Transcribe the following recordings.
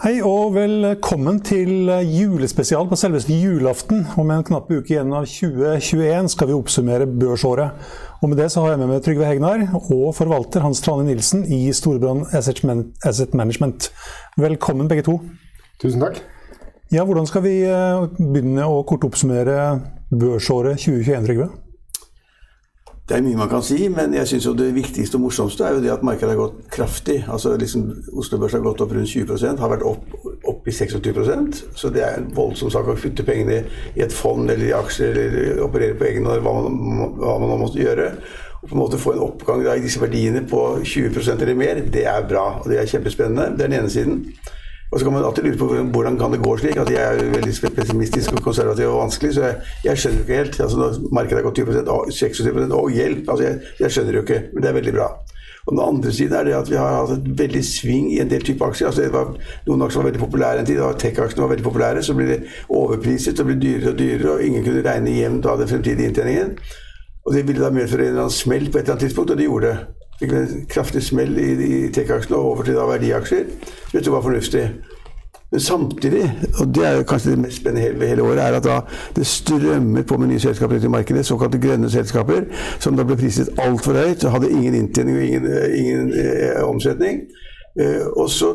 Hei og velkommen til julespesial på selveste julaften. Om en knapp uke igjen av 2021 skal vi oppsummere børsåret. Og med det så har jeg med meg Trygve Hegnar og forvalter Hans Trane Nilsen i Storebrand Asset Management. Velkommen begge to. Tusen takk. Ja, Hvordan skal vi eh, begynne å kort oppsummere børsåret 2021, Trygve? Det er mye man kan si, men jeg synes jo det viktigste og morsomste er jo det at markedet har gått kraftig. Altså liksom Oslo Børs har gått opp rundt 20% har vært opp, opp i 26% Så det er en voldsom sak å putte pengene i et fond eller i aksjer eller operere på egen hånd, hva, man, hva man nå måtte gjøre. Og på en måte få en oppgang da, i disse verdiene på 20% eller mer, det er bra. Og det er kjempespennende. Det er den ene siden. Og så kan man alltid lure på hvordan kan det gå slik. at Jeg er veldig pessimistisk og konservativ og vanskelig, så jeg, jeg skjønner jo ikke helt. altså Når markedet har gått 20 26 å hjelp! altså jeg, jeg, skjønner jo ikke, men det er veldig bra. Og Den andre siden er det at vi har hatt et veldig sving i en del type aksjer. altså det var Noen aksjer var veldig populære en tid, tech-aksjene var veldig populære. Så blir det overpriset og blir dyrere og dyrere, og ingen kunne regne jevnt av den fremtidige inntjeningen. Og Det ville da medføre en eller annen smell på et eller annet tidspunkt, og det gjorde det fikk en kraftig smell i, i tech-aksjene og over til da verdiaksjer, som var fornuftig. Men samtidig, og det er kanskje det mest spennende hele, hele året, er at da det strømmer på med nye selskaper til markedet, såkalte grønne selskaper, som da ble priset altfor høyt, hadde ingen inntjening og ingen, ingen eh, omsetning. Eh, og så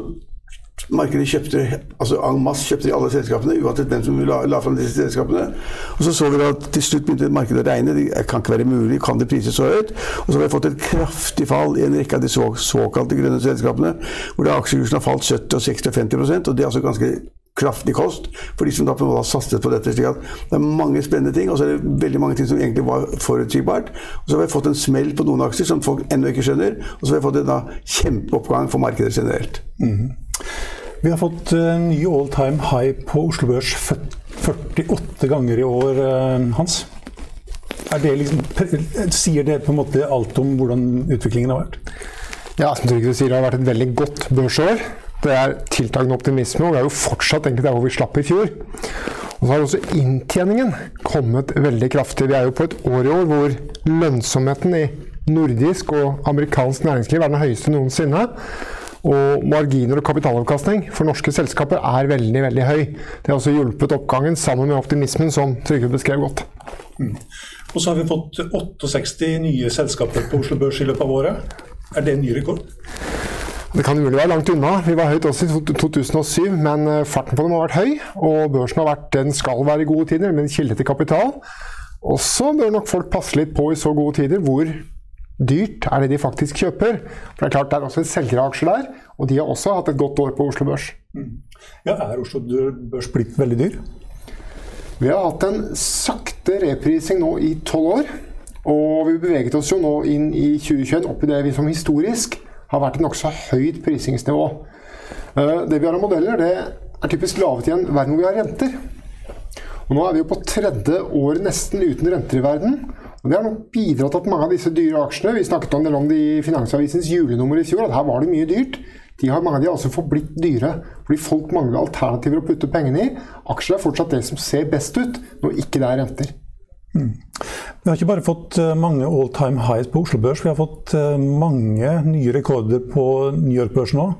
markedet kjøpte altså en masse kjøpte alle selskapene, uansett hvem som la, la fram disse selskapene. Og så så vi da at til slutt begynte markedet å regne. Det kan ikke være mulig, kan det prises så høyt? Og så har vi fått et kraftig fall i en rekke av de så, såkalte grønne selskapene, hvor aksjekursen har falt 70 og 60 og 50 og det er altså ganske kraftig kost for de som da på en måte har satset på dette. slik at Det er mange spennende ting, og så er det veldig mange ting som egentlig var forutsigbart. Og så har vi fått en smell på noen aksjer som folk ennå ikke skjønner, og så har vi fått en da kjempeoppgang for markedet generelt. Mm -hmm. Vi har fått uh, ny all time high på Oslo Børs 48 ganger i år, uh, Hans. Det liksom, sier det på en måte alt om hvordan utviklingen har vært? Ja, som Trygve sier, det har vært et veldig godt børsår. Det er tiltakende optimisme, og vi er jo fortsatt egentlig der hvor vi slapp i fjor. Og så har også inntjeningen kommet veldig kraftig. Vi er jo på et år i år hvor lønnsomheten i nordisk og amerikansk næringsliv er den høyeste noensinne. Og marginer og kapitalavkastning for norske selskaper er veldig veldig høy. Det har også hjulpet oppgangen sammen med optimismen, som Trygve beskrev godt. Mm. Og så har vi fått 68 nye selskaper på Oslo Børs i løpet av året. Er det en ny rekord? Det kan mulig være langt unna. Vi var høyt også i 2007, men eh, farten på dem har vært høy. Og børsen har vært den skal være i gode tider, med en kilde til kapital. Og så bør nok folk passe litt på i så gode tider hvor dyrt er det de faktisk kjøper. For det er klart det er også selgeraksjer der, og de har også hatt et godt år på Oslo Børs. Mm. Ja, Er Oslo Børs blitt veldig dyr? Vi har hatt en sakte reprising nå i tolv år. Og vi beveget oss jo nå inn i 2021 opp i det vi som historisk har vært et nokså høyt prisingsnivå. Eh, det vi har av modeller, det er typisk lavet i en verden hvor vi har renter. Og Nå er vi jo på tredje år nesten uten renter i verden. Og Det har nok bidratt til at mange av disse dyre aksjene Vi snakket om det om det i Finansavisens julenummer i fjor, at her var det mye dyrt. De har, mange av de har altså forblitt dyre fordi folk mangler alternativer å putte pengene i. Aksjer er fortsatt det som ser best ut når ikke det er renter. Mm. Vi har ikke bare fått eh, mange all time highs på Oslo Børs, vi har fått eh, mange nye rekorder på New York-børsen òg.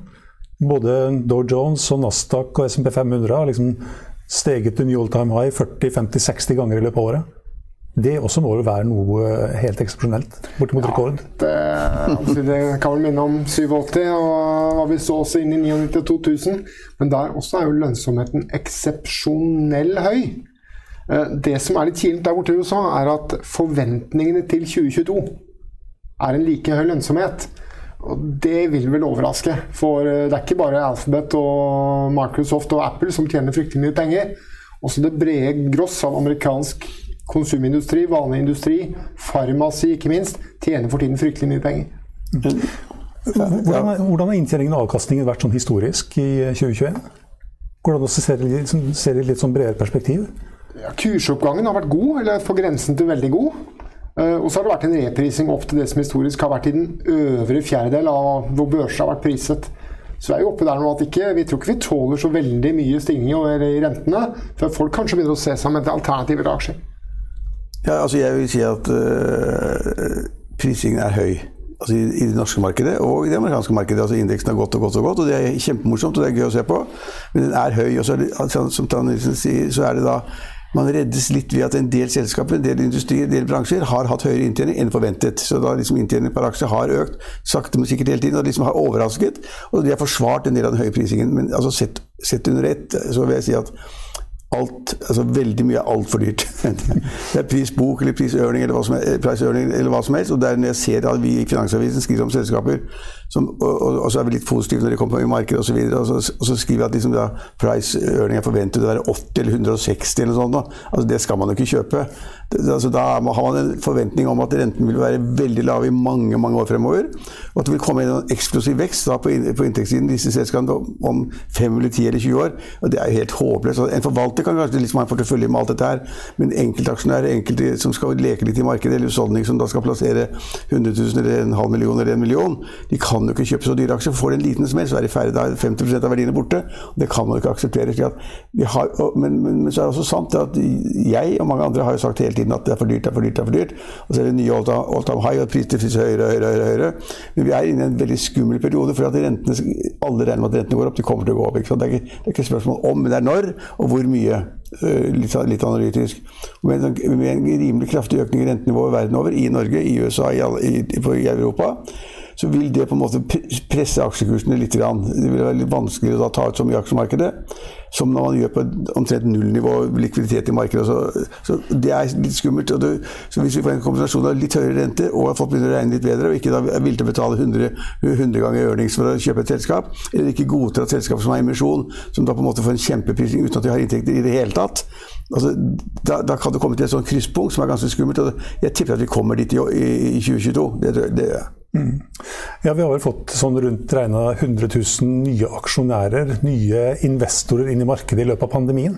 Både Dow Jones og Nasdaq og SMP 500 har liksom steget til ny all time high 40-50-60 ganger i løpet av året. Det også må jo være noe eh, helt eksepsjonelt, bortimot ja, rekord? Det, altså, det, kan vel minne om 87 og hva vi så også inn i 99-2000. Men der også er jo lønnsomheten eksepsjonell høy. Eh, det som er litt kilent der borte i USA, er at forventningene til 2022 er en like høy lønnsomhet. Og det vil vel overraske. For det er ikke bare Alphabet og Microsoft og Apple som tjener fryktelig mye penger. Også det brede gross av amerikansk konsumindustri, vanlig industri, farmasi ikke minst, tjener for tiden fryktelig mye penger. Hvordan, hvordan har inntjeningen og avkastningen vært sånn historisk i 2021? Går det an å se det i et litt sånn bredere perspektiv? Ja, kursoppgangen har vært god, eller på grensen til veldig god. Uh, og så har det vært en reprising opp til det som historisk har vært i den øvre fjerdedel av hvor børsene har vært priset. Så vi er jo oppe der nå at ikke, vi tror ikke vi tåler så veldig mye stigning i rentene før folk kanskje begynner å se seg med alternativer til aksjer. Ja, altså jeg vil si at uh, prisingen er høy. Altså i, i, det norske markedet og i det amerikanske markedet. altså Indeksen har gått og gått og gått, og det er kjempemorsomt og det er gøy å se på. Men den er høy. og så er det, som Som Tannissen sier, så er det da man reddes litt ved at en del selskaper, en del industri, en del bransjer har hatt høyere inntjening enn forventet. Så da liksom inntjening per aksje har økt sakte, men sikkert hele tiden. Og liksom har overrasket. Og de har forsvart en del av den høye prisingen. Men altså sett, sett under ett så vil jeg si at alt, altså veldig mye er altfor dyrt. det er eller prisørning eller hva som, eller hva som helst. Og det er når jeg ser at vi i Finansavisen skriver om selskaper som, og, og, og, så er vi litt positive når de kommer i markedet osv. Og, og, så, og så skriver vi at liksom, ja, price-earning er forventet å være 80 eller 160 eller noe sånt. Altså, det skal man jo ikke kjøpe. Det, altså, da har man en forventning om at renten vil være veldig lav i mange mange år fremover. Og at det vil komme en eksplosiv vekst da, på, på inntektssiden disse selskapene om 5 eller 10 eller 20 år. Og det er jo helt håpløst. Altså, en forvalter kan kanskje liksom ha en portefølje med alt dette her, men enkeltaksjonærer, enkelte som skal leke litt i markedet, eller husholdninger som da skal plassere 100 000 eller en halv million eller en million, de kan jo ikke kjøpe så dyre aksjer. Får du en liten smell, så er de ferdig. Da er 50% av verdiene borte. og Det kan man ikke akseptere. Har, men, men, men, så er det også sant at jeg og mange andre har jo sagt hele tiden at det er for dyrt, det er for dyrt. det er for dyrt. Og så er det nye all time high, og prisene høyere og høyere, høyere, høyere. Men vi er inne i en veldig skummel periode, for at rentene, alle regner med at rentene går opp. De kommer til å gå opp. Det er, ikke, det, er ikke, spørsmål om, men det er når, og hvor mye. Eh, litt, litt analytisk. Med en, med en rimelig kraftig økning i rentenivået verden over, i Norge, i USA, i, i, i Europa, så vil det på en måte presse aksjekursene litt. Det vil være litt vanskeligere å ta ut så mye i aksjemarkedet som når man gjør på omtrent nullnivå likviditet i markedet. Så, så, det er litt skummelt. Du, så hvis vi får en kombinasjon av litt høyere rente og folk begynner å regne litt bedre, og ikke da er til å betale 100, 100 ganger earnings for å kjøpe et selskap, eller ikke godtar et selskap som har emisjon, som da på en måte får en kjempeprising uten at de har inntekter i det hele tatt, altså, da, da, kan det komme til et sånt krysspunkt som er ganske skummelt. Jeg tipper at vi kommer dit i, i, i 2022. Det, det, Ja, Vi har vel fått sånn rundt regna 100 000 nye aksjonærer, nye investorer inn i markedet i løpet av pandemien.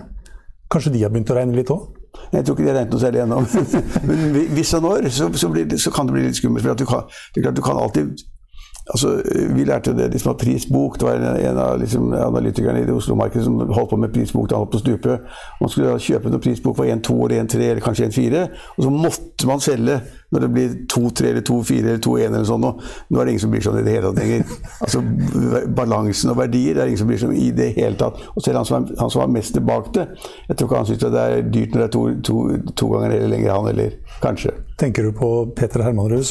Kanskje de har begynt å regne litt òg? Jeg tror ikke de har regnet noe særlig ennå. Men hvis og når, så, så, det, så, kan det bli litt skummelt. for du kan, det er klart du kan alltid Altså, vi lærte det liksom at prisbok Det var en, en av liksom, analytikerne i det Oslo-markedet som holdt på med prisbok da han holdt på å stupe. Man skulle kjøpe noen prisbok for 1,2 eller 1,3 eller kanskje 1,4, og så måtte man selge når det blir 2-3 eller 2-4 eller 2-1 eller sånn. Nå er det ingen som blir sånn i det hele tatt lenger. Altså, balansen og verdier det er ingen som blir sånn i det hele tatt. Og selv han som, er, han som var mest tilbake det, jeg tror ikke han syns det er dyrt når det er to, to, to ganger eller lenger, han eller Kanskje. Tenker du på Peter Hermanrud?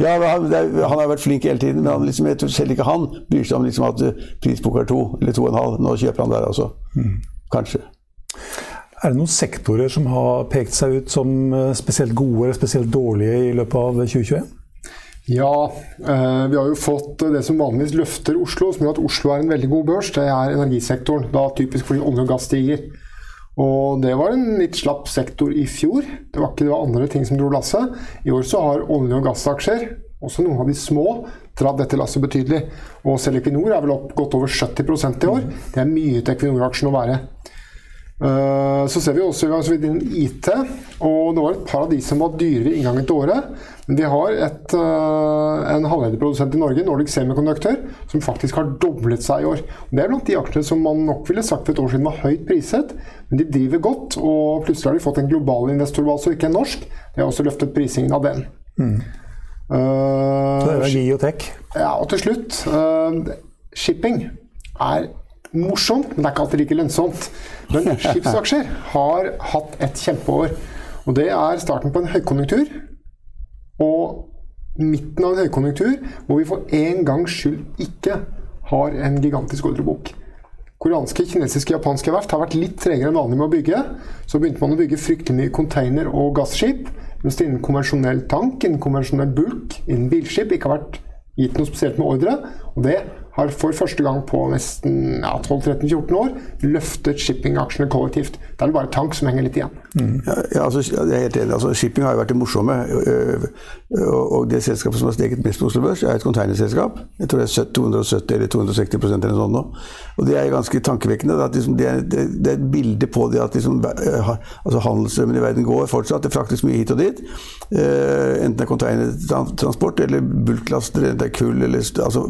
ja, ja han, han, har vært flink hele tiden, men han, liksom, jeg tror selv ikke han bryr seg om liksom, at prisboka er to eller to og en halv. Nå kjøper han der, altså. Mm. Kanskje. Er det noen sektorer som har pekt seg ut som eh, spesielt gode eller spesielt dårlige i løpet av 2021? Ja, eh, vi har jo fått det som vanligvis løfter Oslo, som gjør at Oslo er en veldig god børs. Det er energisektoren. Da typisk fordi olje og gass stiger. Og det var en litt slapp sektor i fjor. Det var ikke det var andre ting som dro lasset. I år så har olje- og gassaksjer, også noen av de små, dratt dette lasset betydelig. Og selv Equinor er vel opp godt over 70% i år. Det er mye til Equinor-aksjen å være. Eh, så ser vi også altså, innen IT, og det var et par av de som var dyrere i inngangen til året. Men vi har et, eh, en halvlederprodusent i Norge, Nordic Semiconductor, som faktisk har doblet seg i år. Det er blant de aksjene som man nok ville sagt for et år siden var høyt priset, men de driver godt. Og plutselig har de fått en global investor, altså ikke en norsk. Det har også løftet prisingen av den. Mm. Uh, det er geotech? Ja, og til slutt uh, Shipping er morsomt, men det er ikke alltid like lønnsomt. Men skipsaksjer har hatt et kjempeår. Og det er starten på en høykonjunktur. Og midten av en høykonjunktur hvor vi for en gangs skyld ikke har en gigantisk ordrebok. Koreanske, kinesiske, japanske verft har vært litt tregere enn vanlig med å bygge. Så begynte man å bygge fryktelig mye container- og gasskip. Mens det innen konvensjonell tank, innen konvensjonell bulk, innen bilskip ikke har vært gitt noe spesielt med ordre. Og det har for første gang på nesten ja, 12-13-14 år løftet shippingaksjene kollektivt. Da er det bare tank som henger litt igjen. Mm. Ja, altså, jeg er helt enig. Altså, shipping har jo vært det morsomme. Og det selskapet som har steget mest på Oslo Børs, er et containerselskap. Jeg tror det er 270 eller 260% eller sånt nå. Og det er ganske tankevekkende. Liksom, det, er, det, er, et bilde på det at liksom, altså, handelsstrømmen i verden går fortsatt. Det fraktes mye hit og dit. enten det er containertransport eller bulklaster, eller det er kull eller altså,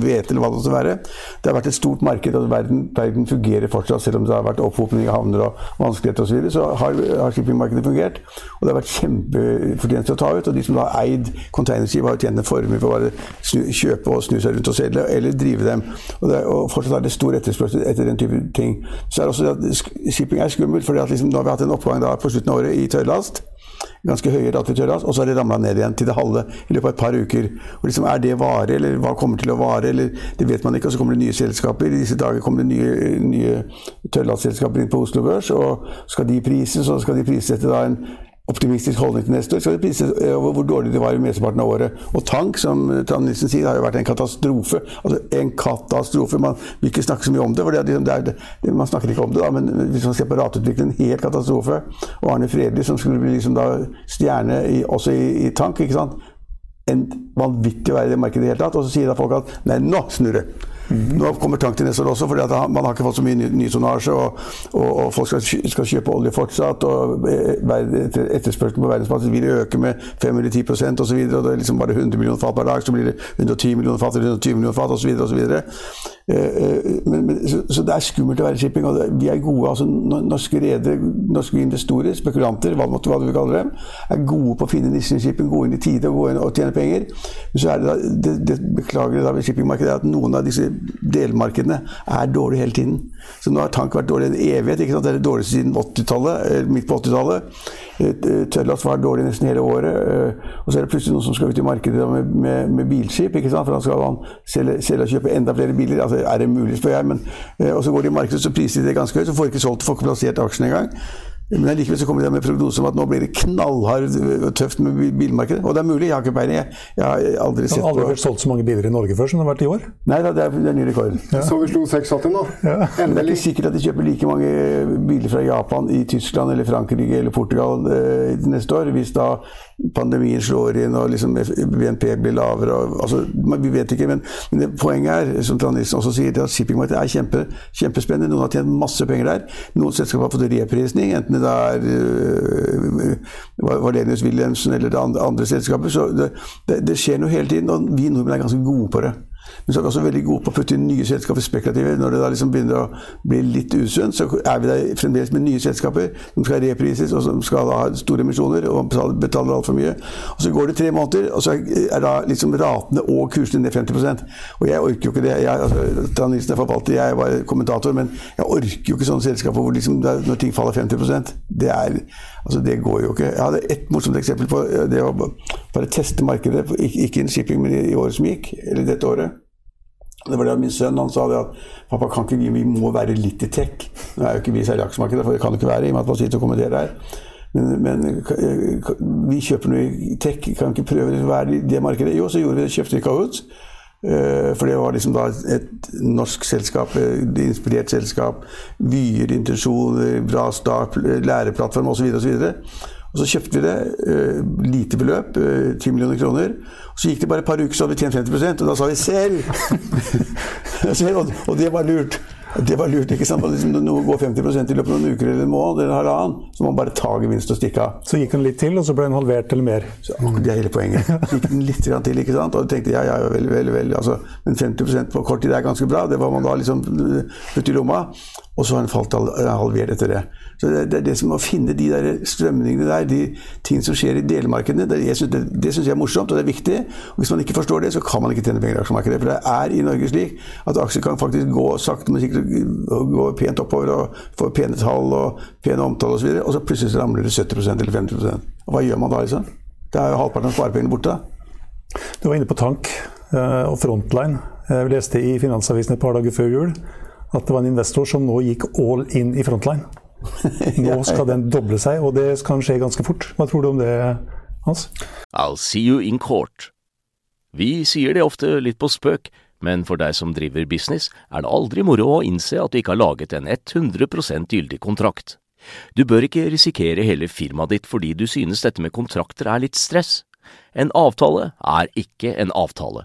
vet eller hva det måtte være. Det har vært et stort marked, og verden, verden fungerer fortsatt. Selv om det har vært opphopning av havner og vanskeligheter osv., så, så har, har shippingmarkedet fungert. Og det har vært kjempefortjeneste å ta ut. Og de som da har eid containerskip, har tjent en formue på å bare snu, kjøpe og snu seg rundt og selge, eller drive dem. Og, det, og fortsatt er det stor etterspørsel etter den type ting. Så er det også at shipping er skummelt, for liksom, nå har vi hatt en oppgang da, på slutten av året i tørrlast ganske høye rater tørras, og så har det ramla ned igjen til det halve i løpet av et par uker. Og liksom, Er det vare, eller hva kommer til å vare, eller det vet man ikke. Og så kommer det nye selskaper. I disse dager kommer det nye, nye tørrlastselskaper inn på Oslo Børs, og skal de prises, så skal de prissette da en optimistisk holdning til neste år, skal de prises over hvor dårlig det var i mesteparten av året. Og tank, som Trond Nissen sier, har jo vært en katastrofe. Altså en katastrofe. Man vil ikke snakke så mye om det, for det er, det er, man snakker ikke om det. Da, men hvis man ser på rateutviklingen, helt katastrofe. Og Arne Fredli, som skulle bli liksom da stjerne i, også i, i tank, ikke sant. En vanvittig å være i det hele tatt. Og så sier da folk at nei, nå snur det. Mm. Nå kommer tank til neste år også, for man har ikke fått så mye ny, ny tonnasje. Og, og, og, folk skal, skal, kjøpe olje fortsatt. og Etterspørselen på verdensmarkedet vil øke med 5 eller 10 osv. Det er liksom bare 100 millioner fat per dag, så blir det 110 millioner fat eller 120 millioner fat osv. så eh, men, men, så, så, det er skummelt å være shipping. og Vi er gode, altså Norske redere, norske investorer, spekulanter, hva, hva du vil kalle dem, er gode på å finne nissen i shipping, gå inn i tide og gå inn og tjene penger. Men så er det da, det, det beklagelige ved shippingmarkedet er at noen av disse delmarkedene er dårlige hele tiden. Så nå har tank vært dårlig en evighet. ikke sant? Det er det dårligste siden 80-tallet, midt på 80-tallet. Tørrlast var dårlig nesten hele året. Og så er det plutselig noen som skal ut i markedet med, med, med bilskip. ikke sant? For da skal han selge, selge og kjøpe enda flere biler. altså er det mulig, spør jeg. Men, eh, og så går de i markedet, så priser de det ganske høyt, så får de ikke solgt, får ikke plassert aksjene engang. Men likevel så kommer de med prognose om at nå blir det knallhardt og tøft med bilmarkedet. Og det er mulig, jeg har ikke peiling. Jeg, jeg har aldri sett på Aldri vært solgt så mange biler i Norge før som det har vært i år? Nei, det er, det er ny rekord. Ja. Så vi slo 680 nå. Ja. Det er ikke sikkert at de kjøper like mange biler fra Japan i Tyskland eller Frankrike eller Portugal eh, neste år, hvis da pandemien slår inn og liksom BNP blir lavere. Og, altså, vi vet ikke, men, men poenget er, som Trond også sier, at shippingmarkedet er kjempe, kjempespennende. Noen har tjent masse penger der. Noen selskaper har fått reprisning, enten det er uh, Valenius Wilhelmsen eller andre, andre selskaper. Så det, det, det skjer noe hele tiden, og vi nordmenn er ganske gode på det. Men så er vi også veldig gode på å putte inn nye selskaper spekulative. Når det da liksom begynner å bli litt usunt, så er vi der fremdeles med nye selskaper som skal reprises, og som skal ha store emisjoner og betaler altfor mye. Og Så går det tre måneder, og så er da liksom ratene og kursene ned 50 Og jeg orker jo ikke det. Jeg, altså, Nilsen er forvalter, jeg bare kommentator, men jeg orker jo ikke sånne selskaper hvor liksom, når ting faller 50% det, er, altså, det går jo ikke. Jeg hadde ett morsomt eksempel på det å bare teste markedet, ikke in shipping, men i året som gikk, eller dette året. Det var det min sønn han sa det at pappa, kan ikke vi, vi må være litt i tech. Nå er jo ikke vi særlig aksjemarkedet, for det kan jo ikke være i og med at man sitter og kommenterer her. Men, men, vi kjøper noe i tech, kan ikke prøve å være i det markedet? Jo, så gjorde vi det, kjøpte vi Kahoot. Eh, for det var liksom da et norsk selskap, et eh, inspirert selskap. Vyer, intensjoner, bra start, læreplattform osv. osv. Og så kjøpte vi det, uh, lite beløp, uh, 10 millioner kroner. Og så gikk det bare et par uker, så hadde vi tjent 50 og da sa vi selv! og det var lurt. Det var lurt. ikke sant? Liksom, nå går 50% i løpet av noen uker eller en måned, eller halvannen, så må man bare ta gevinst og stikke av. Så gikk den litt til, og så ble den halvert eller mer? Så, det er hele poenget. Gikk den litt til, ikke sant? og du tenkte ja, ja, vel, vel, vel. Altså, men 50 på kort tid er ganske bra. Det var man da liksom putte i lomma. Og så har den falt halvert etter det. Så det, det, det som å finne de der strømningene der, de tingene som skjer i delmarkedene, det, synes, det, det syns jeg er morsomt, og det er viktig. Og hvis man ikke forstår det, så kan man ikke tjene penger i aksjemarkedet. For det er i Norge slik at aksjer kan faktisk gå sakte, men sikkert gå pent oppover og få pene tall og pene omtale osv., og, så og så plutselig ramler det 70 eller 50 og Hva gjør man da, liksom? Det er jo halvparten av sparepengene borte. Du var inne på tank eh, og Frontline. Jeg leste i Finansavisen et par dager før jul at det var en investor som nå gikk all in i Frontline. Nå skal den doble seg, og det kan skje ganske fort. Hva tror du om det, Hans? I'll see you in court. Vi sier det ofte litt på spøk, men for deg som driver business, er det aldri moro å innse at du ikke har laget en 100% gyldig kontrakt. Du bør ikke risikere hele firmaet ditt fordi du synes dette med kontrakter er litt stress. En avtale er ikke en avtale.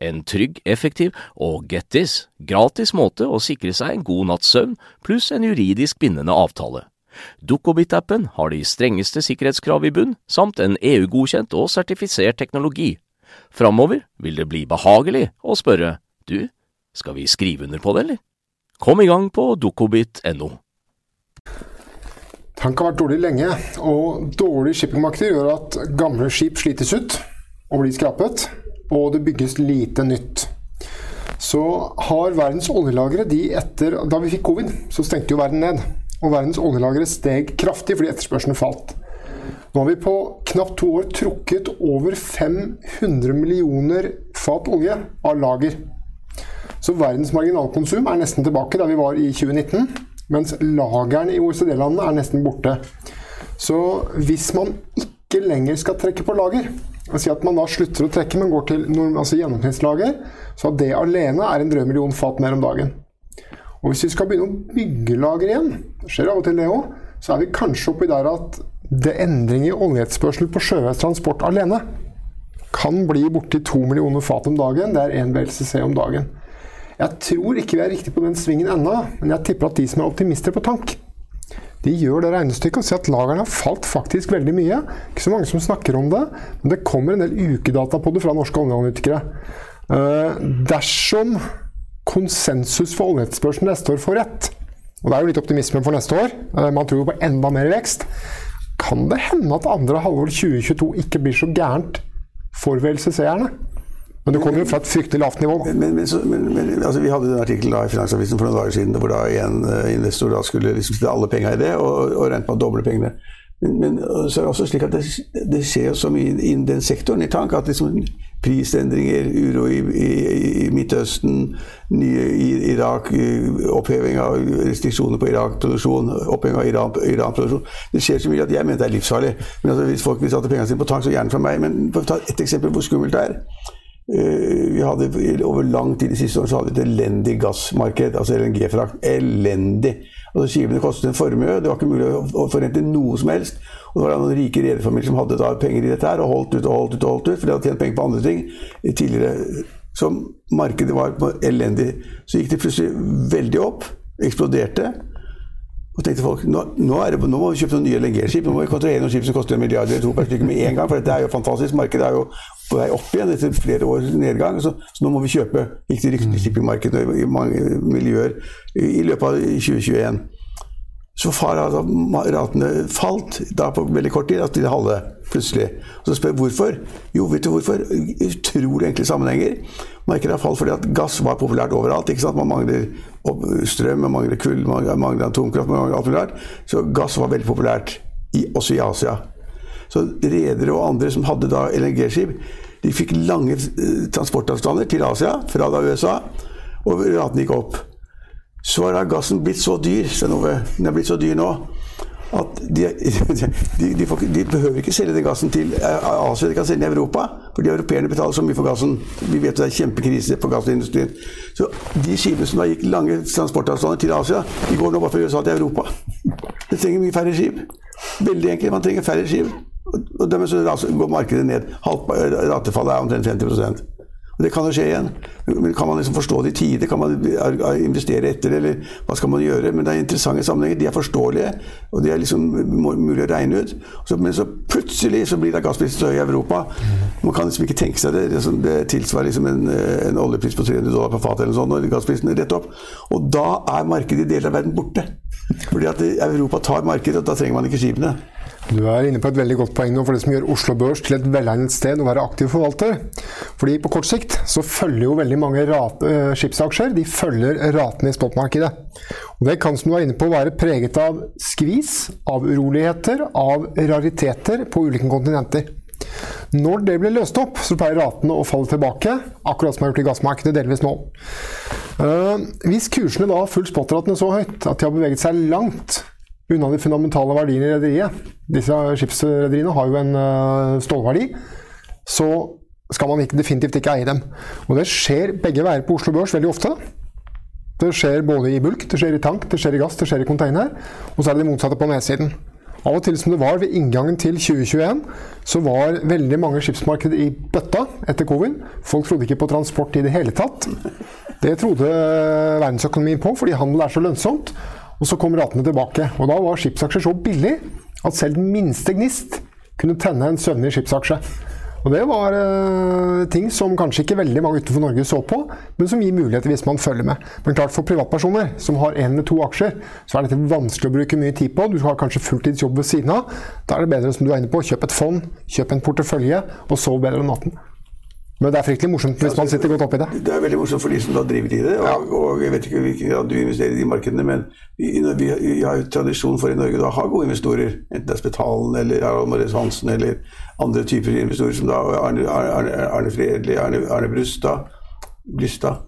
en trygg, effektiv og get this gratis måte å sikre seg en god natts søvn pluss en juridisk bindende avtale. Dukkobit-appen har de strengeste sikkerhetskrav i bunn, samt en EU-godkjent og sertifisert teknologi. Framover vil det bli behagelig å spørre du, skal vi skrive under på det, eller? Kom i gang på dukkobit.no. Tank har vært dårlig lenge, og dårlig shippingmarkeder gjør at gamle skip slites ut og blir skrapet, og det bygges lite nytt. Så har verdens oljelagre de etter Da vi fikk covid, så stengte jo verden ned. Og verdens oljelagre steg kraftig fordi etterspørselen falt. Nå har vi på knapt to år trukket over 500 millioner fat olje av lager. Så verdens marginalkonsum er nesten tilbake der vi var i 2019. Mens lagerne i OECD-landene er nesten borte. Så hvis man ikke lenger skal trekke på lager, og si at man da slutter å trekke, men går til altså gjennomsnittslager, så det alene er en drøy million fat mer om dagen. Og hvis vi skal begynne å bygge lager igjen, det skjer av og til det òg, så er vi kanskje oppi der at det endring i oljeetterspørsel på sjøveistransport alene kan bli borti to millioner fat om dagen. Det er én BLCC om dagen. Jeg tror ikke vi er riktig på den svingen ennå, men jeg tipper at de som er optimister på tank, de gjør det regnestykket og ser at lagrene har falt faktisk veldig mye. Ikke så mange som snakker om det, men det kommer en del ukedata på det fra norske oljeanalytikere. Uh, dersom konsensus for oljeetterspørselen neste år får rett, og det er jo litt optimisme for neste år, uh, man tror jo på enda mer vekst, kan det hende at andre halvår 2022 ikke blir så gærent for VLCC-erne. Men du kommer jo fra et fryktelig lavt nivå. Men, men, men, altså, Vi hadde en artikkel i Finansavisen for noen dager siden hvor da en uh, investor da skulle liksom sette alle penga i det, og, og regnet med å doble pengene. Men, så er det også slik at det, det skjer så mye innen den sektoren i tank at liksom prisendringer, uro i, i, i Midtøsten, nye i Irak, oppheving av restriksjoner på Irak-produksjon, oppheving av Iran-produksjon Iran Det skjer så mye at jeg mener det er livsfarlig. Men altså, Hvis folk vil sette pengene sine på tank, så gjerne fra meg. Men for å ta et eksempel hvor skummelt det er. Eh, vi hadde Over lang tid de siste årene så hadde vi et elendig gassmarked, altså LNG-frakt. Elendig. Altså Skipene kostet en formue, det var ikke mulig å forrente noe som helst. Og det var noen rike rederfamilier som hadde da penger i dette her, og holdt ut og holdt ut, og holdt ut, for de hadde tjent penger på andre ting tidligere. Så markedet var elendig. Så gikk det plutselig veldig opp, eksploderte. Og tenkte folk nå, nå, det, nå må vi kjøpe noen nye LNG-skip. Nå må vi kontrahere noen skip som koster en milliard eller to per stykke med en gang. For dette er jo fantastisk. Markedet er jo på vei opp igjen etter flere års nedgang. Så, så nå må vi kjøpe. Gikk i markedet i mange miljøer i løpet av 2021. Så altså ratene falt da på veldig kort tid, at de halve plutselig. Og så spør jeg hvorfor. Jo, vet du hvorfor? Utrolig enkle sammenhenger. Markedet har falt fordi at gass var populært overalt. ikke sant? Man mangler strøm, man mangler kull, man mangler atomkraft, man mangler alt mulig rart. Så gass var veldig populært, i, også i Asia. Så redere og andre som hadde da LNG-skip, de fikk lange eh, transportavstander til Asia fra da USA, og ratene gikk opp. Så har gassen blitt så dyr, den er blitt så dyr nå at de, de, de, får, de, behøver ikke selge den gassen til eh, Asia, de kan selge den i Europa. Fordi europeerne betaler så mye for gassen. Vi vet det er kjempekrise for gassindustrien. Så de skipene som da gikk lange transportavstander til Asia, de går nå bare fra USA til Europa. Det trenger mye færre skip. Veldig enkelt, man trenger færre skip. Og dermed så går markedet ned. Ratefallet er omtrent 50 det kan jo skje igjen. Men Kan man liksom forstå det i tide? Kan man investere etter det, eller hva skal man gjøre? Men det er interessante sammenhenger. De er forståelige, og de er liksom mulig å regne ut. men så plutselig så blir det gassprisen så høy i Europa. Man kan liksom ikke tenke seg det. Det, det tilsvarer liksom en, en, oljepris på 300 dollar på fatet eller noe sånt, og gassprisen er rett opp. Og da er markedet i deler av verden borte. Fordi at Europa tar markedet, og da trenger man ikke skipene. Du er inne på et veldig godt poeng nå for det som gjør Oslo Børs til et velegnet sted å være aktiv forvalter. Fordi på kort sikt så følger jo veldig mange uh, skipsaksjer de følger ratene i spotmarkedet. Og det kan som du er inne på være preget av skvis, av uroligheter, av rariteter på ulike kontinenter. Når det blir løst opp, så pleier ratene å falle tilbake, akkurat som har gjort i gassmarkedet delvis nå. Uh, hvis kursene da har fulgt spotratene så høyt at de har beveget seg langt unna de fundamentale verdiene i rederiet. Disse skipsrederiene har jo en uh, stålverdi. Så skal man ikke, definitivt ikke eie dem. Og det skjer begge veier på Oslo Børs veldig ofte. Det skjer både i bulk, det skjer i tank, det skjer i gass, det skjer i container. Og så er det det motsatte på nedsiden. Av og til som det var ved inngangen til 2021, så var veldig mange skipsmarked i bøtta etter covid. Folk trodde ikke på transport i det hele tatt. Det trodde verdensøkonomien på, fordi handel er så lønnsomt. Og så kom ratene tilbake. Og da var skipsaksjer så billig at selv den minste gnist kunne tenne en søvnig skipsaksje. Og det var uh, ting som kanskje ikke veldig mange utenfor Norge så på, men som gir muligheter hvis man følger med. Men klart for privatpersoner som har én eller to aksjer, så er dette vanskelig å bruke mye tid på. Du har kanskje fulltidsjobb ved siden av. Da er det bedre som du er inne på, kjøp et fond, kjøp en portefølje, og sov bedre om natten. Men det er fryktelig morsomt hvis man sitter godt oppi det. Det er veldig morsomt for de som da driver i det. Og, ja. og jeg vet ikke hvilken grad du investerer i de markedene, men vi, vi, vi har jo tradisjon for i Norge å ha gode investorer. Enten det er Spetalen eller Harald Marius Hansen eller andre typer investorer som da Arne, Arne, Arne Fredli, Arne, Arne Brustad, Blystad.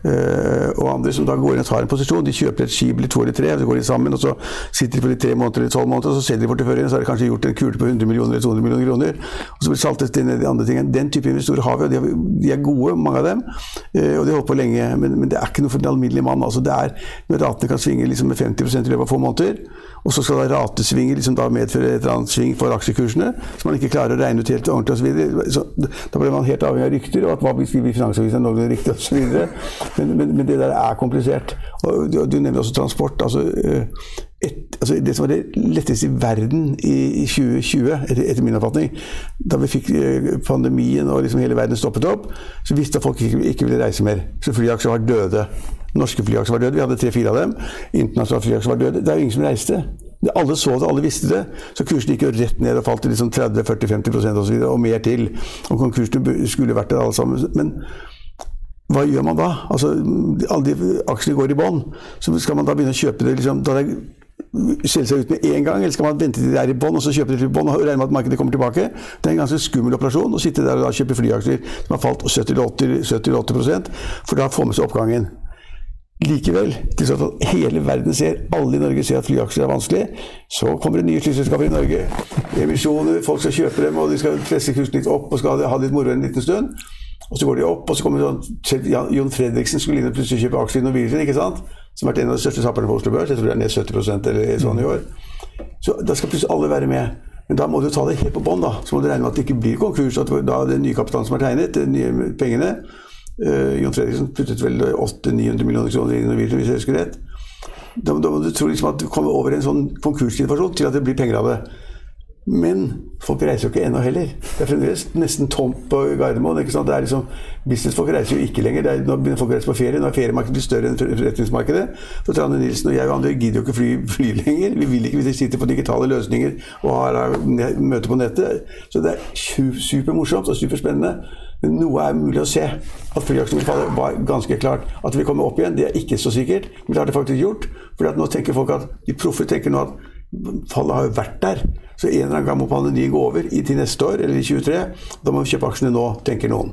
Uh, og andre som da går inn og tar en posisjon. De kjøper et skip eller to eller tre, så går de sammen, og så sitter de for de tre måneder eller tolv måneder, og så selger de porteføljen, så har de kanskje gjort en kule på 100 millioner eller 200 millioner kroner. Og så blir det saltet inn i de andre tingene. Den type investorer har vi, og de, er gode, mange av dem. Uh, og de har holdt på lenge, men, men, det er ikke noe for den alminnelige mann. Altså, det er når ratene kan svinge liksom med 50 i løpet av få måneder, og så skal da ratesvinger liksom da medføre et eller annet sving for aksjekursene, som man ikke klarer å regne ut helt ordentlig osv. Da blir man helt avhengig av rykter, og at hva vi blir Finansavisen noenlunde riktig osv. Men, men, men, det der er komplisert. Og du, du nevner også transport. altså eh, et, altså det som var det letteste i verden i, 2020, etter, etter, min oppfatning, da vi fikk eh, pandemien og liksom hele verden stoppet opp, så visste folk ikke, ikke ville reise mer. Så flyaksjer var døde. Norske flyaksjer var døde. Vi hadde tre-fire av dem. Internasjonale flyaksjer var døde. Det er jo ingen som reiste. Alle så det, alle visste det. Så kursene gikk jo rett ned og falt til liksom 30-40-50% osv. Og, og mer til. Og konkursene skulle vært der alle sammen. Men hva gjør man da? Altså, alle de aksjene går i bånn. Skal man da begynne å kjøpe det liksom, da det selge seg ut med en gang, eller skal man vente til det er i bånn og så kjøpe det i bånn og regne med at markedet kommer tilbake? Det er en ganske skummel operasjon å sitte der og kjøpe flyaksjer som har falt 70-80% for da får man seg oppgangen. Likevel, til sånn at hele verden ser, alle i Norge ser at flyaksjer er vanskelig, så kommer det nye flyselskaper i Norge. Emisjoner, folk skal kjøpe dem, og de skal presse kursen litt opp og skal ha litt moro en liten stund. Og så går de opp, og så kommer sånn Jon Fredriksen skulle inn og plutselig kjøpe aksjer i Norwegian, ikke sant? som har vært en av de største taperne på Oslo Børs. Jeg tror det er ned 70% eller sånn i år. Så da skal plutselig alle være med. Men da må du ta det helt på bånn. Så må du regne med at det ikke blir konkurs. At da det nye kapitalen som er tegnet, de nye pengene uh, Jon Fredriksen puttet vel 800-900 millioner kroner i Norwegian, hvis jeg husker rett. Da, da, må du tro liksom at du kommer over en sånn konkurssituasjon til at det blir penger av det. Men folk reiser jo ikke ennå heller. Det er fremdeles nesten tomt på Gardermoen. ikke sant? Det er liksom, Businessfolk reiser jo ikke lenger. Er, nå begynner folk å reise på ferie. Nå er feriemarkedet blitt større enn forretningsmarkedet. For Trane Nilsen og jeg og andre gidder jo ikke fly, fly lenger. Vi vil ikke hvis vi sitter på digitale løsninger og har møte på nettet. Så det er supermorsomt og superspennende. Men noe er mulig å se. At flyaksjen vil falle, var ganske klart. At vi kommer opp igjen, det er ikke så sikkert. Men det har det faktisk gjort. For nå tenker folk at de proffe tenker nå at fallet har jo vært der. Så en eller annen gang må pandemien gå over i til neste år, eller i 2023. Da må vi kjøpe aksjene nå, tenker noen.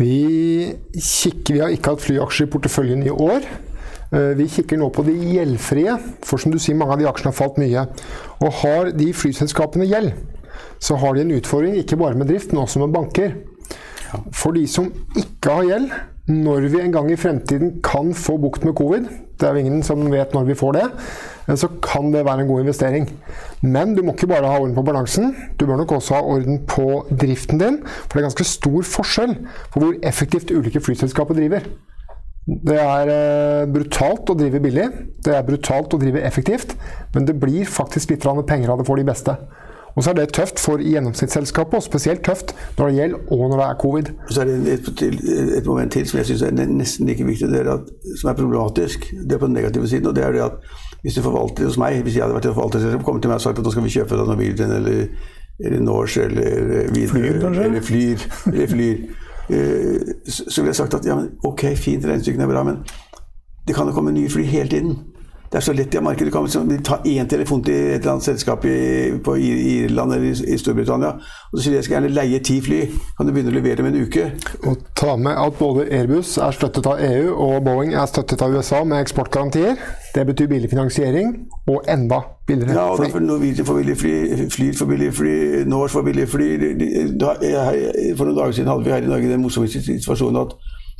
Vi, kikker, vi har ikke hatt flyaksjer i porteføljen i år. Eh, vi kikker nå på de gjeldfrie, for som du sier, mange av de aksjene har falt mye. Og har de flyselskapene gjeld, så har de en utfordring ikke bare med drift, men også med banker. For de som ikke har gjeld, når vi en gang i fremtiden kan få bukt med covid, det er jo ingen som vet når vi får det, så kan det være en god investering. Men du må ikke bare ha orden på balansen, du bør nok også ha orden på driften din. For det er ganske stor forskjell på hvor effektivt ulike flyselskaper driver. Det er eh, brutalt å drive billig, det er brutalt å drive effektivt, men det blir faktisk litt penger av det for de beste. Og så er det tøft for gjennomsnittsselskapet, og spesielt tøft når det gjelder og når det er covid. Og så er det et, et, moment til som jeg syns er nesten like viktig, det er at, som er problematisk. Det er på den negative siden. og det er det at Hvis du forvalter hos meg, hvis jeg hadde vært et forvalterselskap, kommet til meg og sagt at nå skal vi kjøpe deg Norwegian eller, eller Norse eller Widerøe Flyr, kanskje? eller Flyr, eller flyr eh, så ville jeg sagt at ja, men, ok, fint, regnestykkene er bra, men det kan jo komme nye fly hele tiden. Det er så lett i markedet. Du kan liksom ta én telefon til et eller annet selskap i, på Irland eller i Storbritannia, og så sier de jeg skal gjerne leie ti fly. Kan du begynne å levere med en uke? Og ta med at både Airbus er støttet av EU og Boeing er støttet av USA med eksportgarantier. Det betyr billig finansiering og enda billigere Ja, og fly. derfor Norwegian får billig fly, Flyr får billig fly, Norse får billig fly. For noen dager siden hadde vi her i Norge den morsomme situasjonen at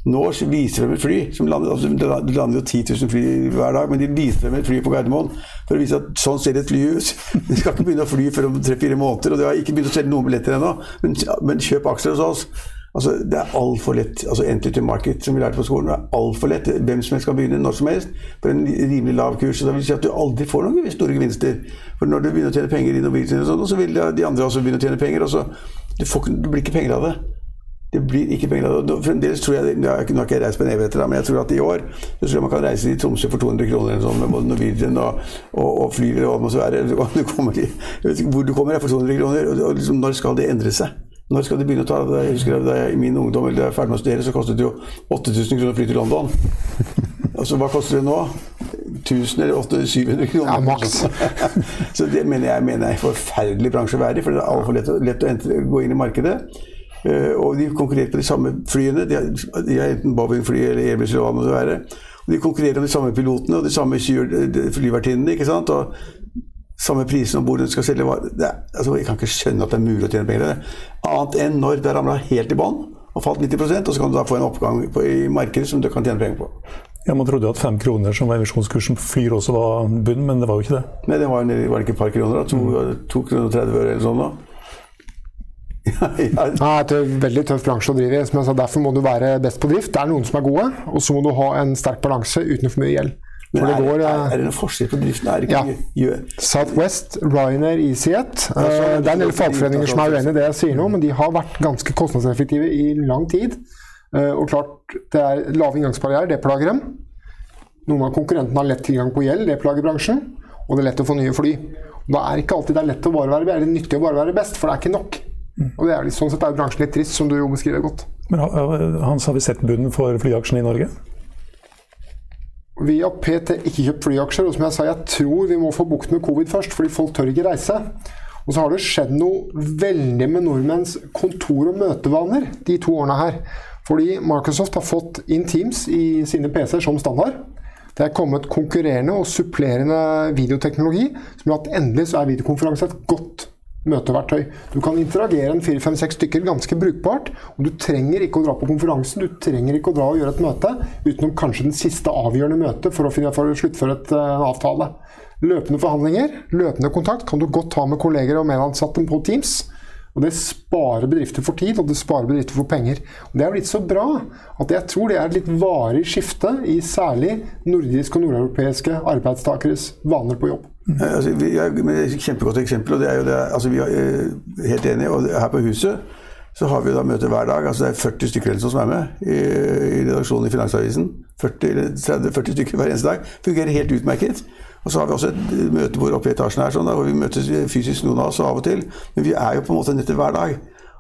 Norse viser de et fly som lander, altså Det lander jo 10 000 fly hver dag, men de viser dem et fly på Gardermoen for å vise at sånn ser et fly ut. De skal ikke begynne å fly før om tre-fire måneder, og de har ikke begynt å selge noen billetter ennå. Men, men kjøp aksjer hos oss. Altså, det er altfor lett. altså Entry to market, som vi lærte på skolen, det er altfor lett. Hvem som helst kan begynne når som helst på en rimelig lav kurs. og Da vil si at du aldri får noen store gevinster. For når du begynner å tjene penger i og sånn, så vil de andre også begynne å tjene penger. og så du, får, du blir ikke penger av det. Det blir ikke penger. Fremdeles tror jeg, Nå har ikke- ikke reist på en evighet, men jeg tror at i år så tror jeg man kan reise til Tromsø for 200 kroner eller sånn, med både Norwegian og, og, og fly eller hva det måtte være. Du, kommer jeg vet ikke hvor du kommer for 200 kroner. og, og liksom, Når skal det endre seg? Når skal de begynne å ta? Jeg husker da jeg, I min ungdom eller da jeg ferdig med å studere, så kostet det jo 8000 kroner å fly til London. Altså, hva koster det nå? 1000 eller 800, 700 kroner? Ja, maks. så det mener jeg mener jeg er en forferdelig bransje å være i, for det er altfor lett, lett å gå inn i markedet. Eh, og de konkurrerer på de samme flyene. De har, enten Boeing-fly eller Airbus eller hva det måtte være. Og de konkurrerer om de samme pilotene og de samme flyvertinnene. ikke sant? Og samme prisen om bord den skal selge varer. Er- Altså, jeg kan ikke skjønne at det er mulig å tjene penger. Annet enn når det ramla helt i bånn og falt 90% og så kan du da få en oppgang på, i markedet som du kan tjene penger på. Ja, Man trodde jo at fem kroner som var emisjonskursen på Flyr også var bunn, men det var jo ikke det. Nei, det var, var det ikke et par kroner? da? To, to kroner og 30 øre eller sånn da? Ja, ja, det er en veldig tøff bransje å drive i. Som jeg sa, derfor må du være best på drift. Det er noen som er gode, og så må du ha en sterk balanse uten for mye gjeld. Men er, det er, går, er, er det noen forskjell på driften? Er det ikke Ja. Southwest, Ryanair, EasyJet. sånn, eh, det er en del det- fagforeninger som er uenig i det jeg sier nå, men de har vært ganske kostnadseffektive i lang tid. Eh, Og klart, det er lave inngangsbarrierer, det plager dem. Noen av konkurrentene har lett tilgang på gjeld, det plager bransjen. Og det er lett å få nye fly. Og da er det ikke alltid det er lett å bare være, eller nyttig å bare være best, for det er ikke nok. Og det er, litt- sånn sett er bransjen litt trist, som du jo beskriver godt. Men Hans, har vi sett bunnen for flyaksjene i Norge? Vi har PT ikke kjøpt flyaksjer, og som jeg sa, jeg tror vi må få bukt med covid først, fordi folk tør ikke reise. Og så har det skjedd noe veldig med nordmenns kontor- og møtevaner de to årene her. Fordi Microsoft har fått inn Teams i sine PC-er som standard. Det er kommet konkurrerende og supplerende videoteknologi som gjør at endelig så er videokonferanse et godt møteverktøy. Du kan interagere en fire-fem-seks stykker ganske brukbart. Og du trenger ikke å dra på konferansen, du trenger ikke å dra og gjøre et møte utenom kanskje den siste avgjørende møtet for å, finne, for å sluttføre et, eh, en avtale. Løpende forhandlinger, løpende kontakt kan du godt ha med kolleger og medansatte på Teams. Og Det sparer bedrifter for tid, og det sparer bedrifter for penger. Og Det er blitt så bra at jeg tror det er et litt varig skifte i særlig nordiske og nordeuropeiske arbeidstakeres vaner på jobb. Eh, Altså, vi, er et kjempegodt eksempel. og det er jo det, altså vi er eh, helt enige, og Her på huset så har vi da møter hver dag. altså Det er 40 stykker som er med i, i redaksjonen i Finansavisen. 40 30-40 stykker hver eneste dag. Fungerer helt utmerket. Og så har vi også et møtebord oppe i etasjen her, sånn, da, hvor vi møtes fysisk noen av oss av og til. Men vi er jo på en måte nettet hver dag.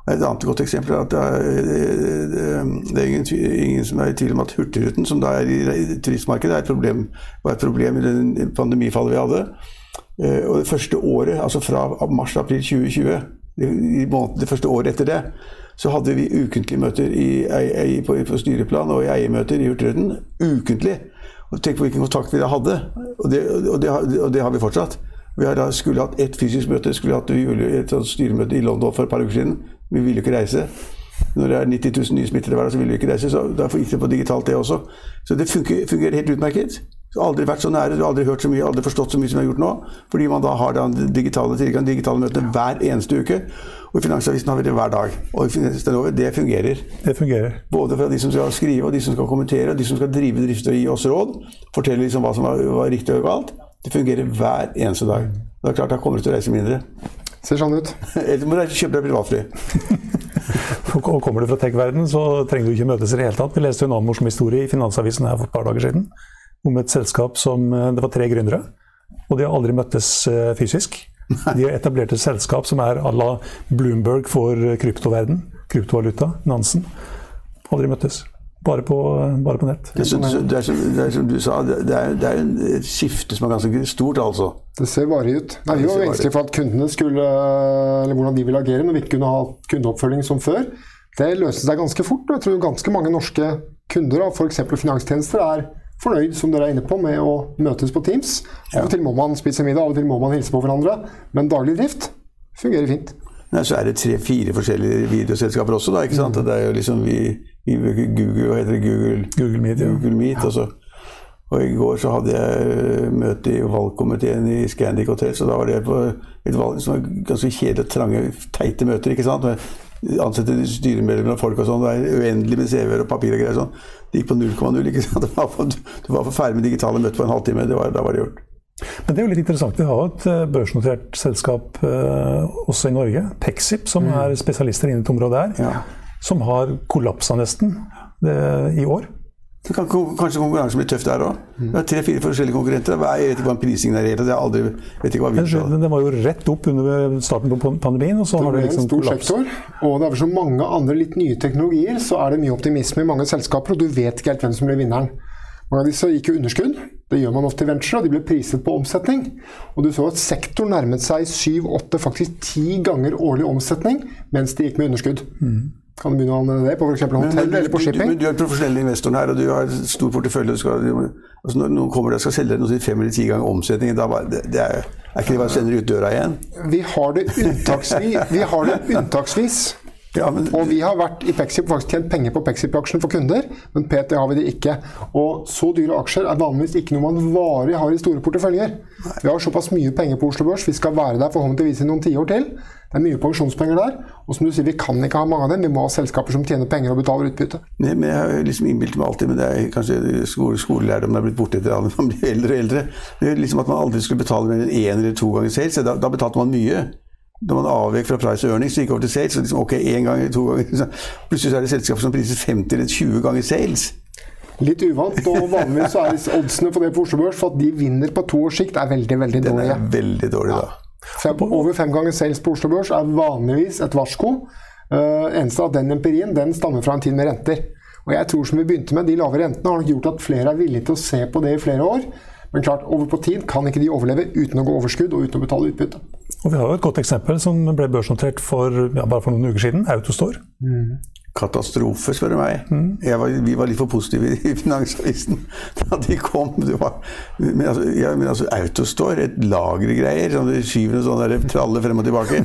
Et annet godt eksempel er at det er, det er ingen, ingen som er i tvil om at Hurtigruten, som da er i turistmarkedet, er et problem, var et problem i den pandemifallet vi hadde. Eh, Og det første året, altså fra mars-april 2020, i måneden, det første året etter det, så hadde vi ukentlige møter i, i, på, på styreplan og i eiermøter i Hurtigruten. Ukentlig. Og tenk på hvilken kontakt vi da hadde. Og det, og det, og det har vi fortsatt. Vi skulle hatt ett fysisk møte, skulle hatt et styremøte i London for et par uker siden. Vi ville jo ikke reise. Når det er 90 000 nye smittede hver dag, så vil vi ikke reise. Så derfor gikk det på digitalt, det også. Så det fungerer, fungerer helt utmerket. Aldri vært så nære, du har aldri hørt så mye, aldri forstått så mye som vi har gjort nå. Fordi man da har den digitale tilgang, digitale møtene hver eneste uke. Og i Finansavisen har vi det hver dag. Og det fungerer. Det fungerer. Både fra de som skal skrive, og de som skal kommentere, og de som skal drive drifter og gi oss råd. Fortelle liksom hva som var, var riktig og galt. Det fungerer hver eneste dag. Det er klart, da kommer du til å reise mindre. Ser sånn ut. Eller må du kjøpe deg privatfly. Og kommer du fra tech-verden, så trenger du ikke møtes i det hele tatt. Vi leste en annen morsom historie i Finansavisen her for et par dager siden om et selskap som eh, Det var tre gründere, og de har aldri møttes eh, fysisk. De har etablert et selskap som er à la Bloomberg for kryptoverden, kryptovaluta, Nansen. Aldri møttes. Bare på, bare på nett. Det er, som, det, er som, det er som du sa, det er, det er et skifte som er ganske stort, altså. Det ser varig ut. Nei, vi var engstelige for at kundene skulle Eller hvordan de ville agere når vi ikke kunne ha kundeoppfølging som før. Det løste seg ganske fort. og Jeg tror ganske mange norske kunder av f.eks. finanstjenester er fornøyd som dere er inne på, med å møtes på Teams. Av og til må man spise middag, av og til må man hilse på hverandre. Men daglig drift fungerer fint. Nei, så er det tre-fire forskjellige videoselskaper også, da. ikke sant? Det er jo liksom vi, vi bruker Google, hva heter det, Google, Google Meet, ja. Google Meet så, og i går så hadde jeg møte i valgkomiteen i Scandic Hotel, så da var det på et valg som var ganske kjedelige, trange, teite møter. ikke sant? Med ansette styremedlemmer og folk og sånn. Det er uendelig med CV-er og papir og greier sånn. Det gikk på 0,0. ikke sant? Det var for, du var for ferdig med digitale møter på en halvtime. Det var, da var det gjort. Men det er jo litt interessant. Vi har et eh, børsnotert selskap eh, også i Norge, Pexip, som er spesialister innen et område her, Ja. Som har kollapsa nesten det, i år. Det kan, kanskje konkurransen blir tøff der òg. Det er tre-fire forskjellige konkurrenter. Jeg vet ikke hva en prising er. Jeg har aldri, vet ikke hva vi Den, den var jo rett opp under starten på pandemien, og så har Det det er en liksom stor sektor, og det er for så mange andre litt nye teknologier, så er det mye optimisme i mange selskaper, og du vet ikke helt hvem som blir vinneren. Mange av disse gikk jo underskudd. Det gjør man ofte i venture, og de ble priset på omsetning. Og du så at sektoren nærmet seg syv, åtte, faktisk ti ganger årlig omsetning mens de gikk med underskudd. Kan du begynne å anvende det på f.eks. hotell eller på du, shipping? men du er profesjonell investor her, og du har stor portefølje. Skal, altså når noen kommer og skal selge deg noe til fem eller ti ganger omsetningen, da bare, det, det er, er ikke det bare å sende ut døra igjen? Vi har det unntaksvis. Vi har det unntaksvis. Ja, men, Og vi har vært i Pexip faktisk tjent penger på Pexip-aksjen for kunder, men PT har vi det ikke. Og så dyre aksjer er vanligvis ikke noe man varig har i store porteføljer. Vi har såpass mye penger på Oslo Børs, vi skal være der forhåpentligvis i noen tiår til. Det er mye pensjonspenger der. Og som du sier, vi kan ikke ha mange av dem. Vi må ha selskaper som tjener penger og betaler utbytte. Nei, men jeg har liksom innbilt meg alltid, men det er kanskje skole, skolelærdommen er blitt borte etter alle man blir eldre og eldre. Det er liksom At man aldri skulle betale mer enn én eller to ganger sales. Da, da betalte man mye. Når man avvek fra price og earnings, så gikk over til sales. Så liksom, ok, én gang to ganger. Plutselig så er det selskaper som priser 50 eller 20 ganger sales. Litt uvant, og vanligvis så er oddsene for det på Oslo Børs for at de vinner på to års sikt, er veldig, veldig Den er veldig dårlig, da. Fem, over fem ganger sales på Oslo Børs er vanligvis et varsko. Uh, eneste av den empirien den stammer fra en tid med renter. Og jeg tror som vi begynte med, De lave rentene har nok gjort at flere er villige til å se på det i flere år. Men klart, over på tid kan ikke de overleve uten å gå overskudd og uten å betale utbytte. Og vi har jo et godt eksempel som ble børsnotert for, ja, bare for noen uker siden, Autostore. Katastrofe, spør du meg. Jeg var, vi var litt for positive i Finansavisen da de kom. Det var, men, altså, ja, men altså, Autostore, et lagergreier, sånn, du skyver en sånn der tralle frem og tilbake.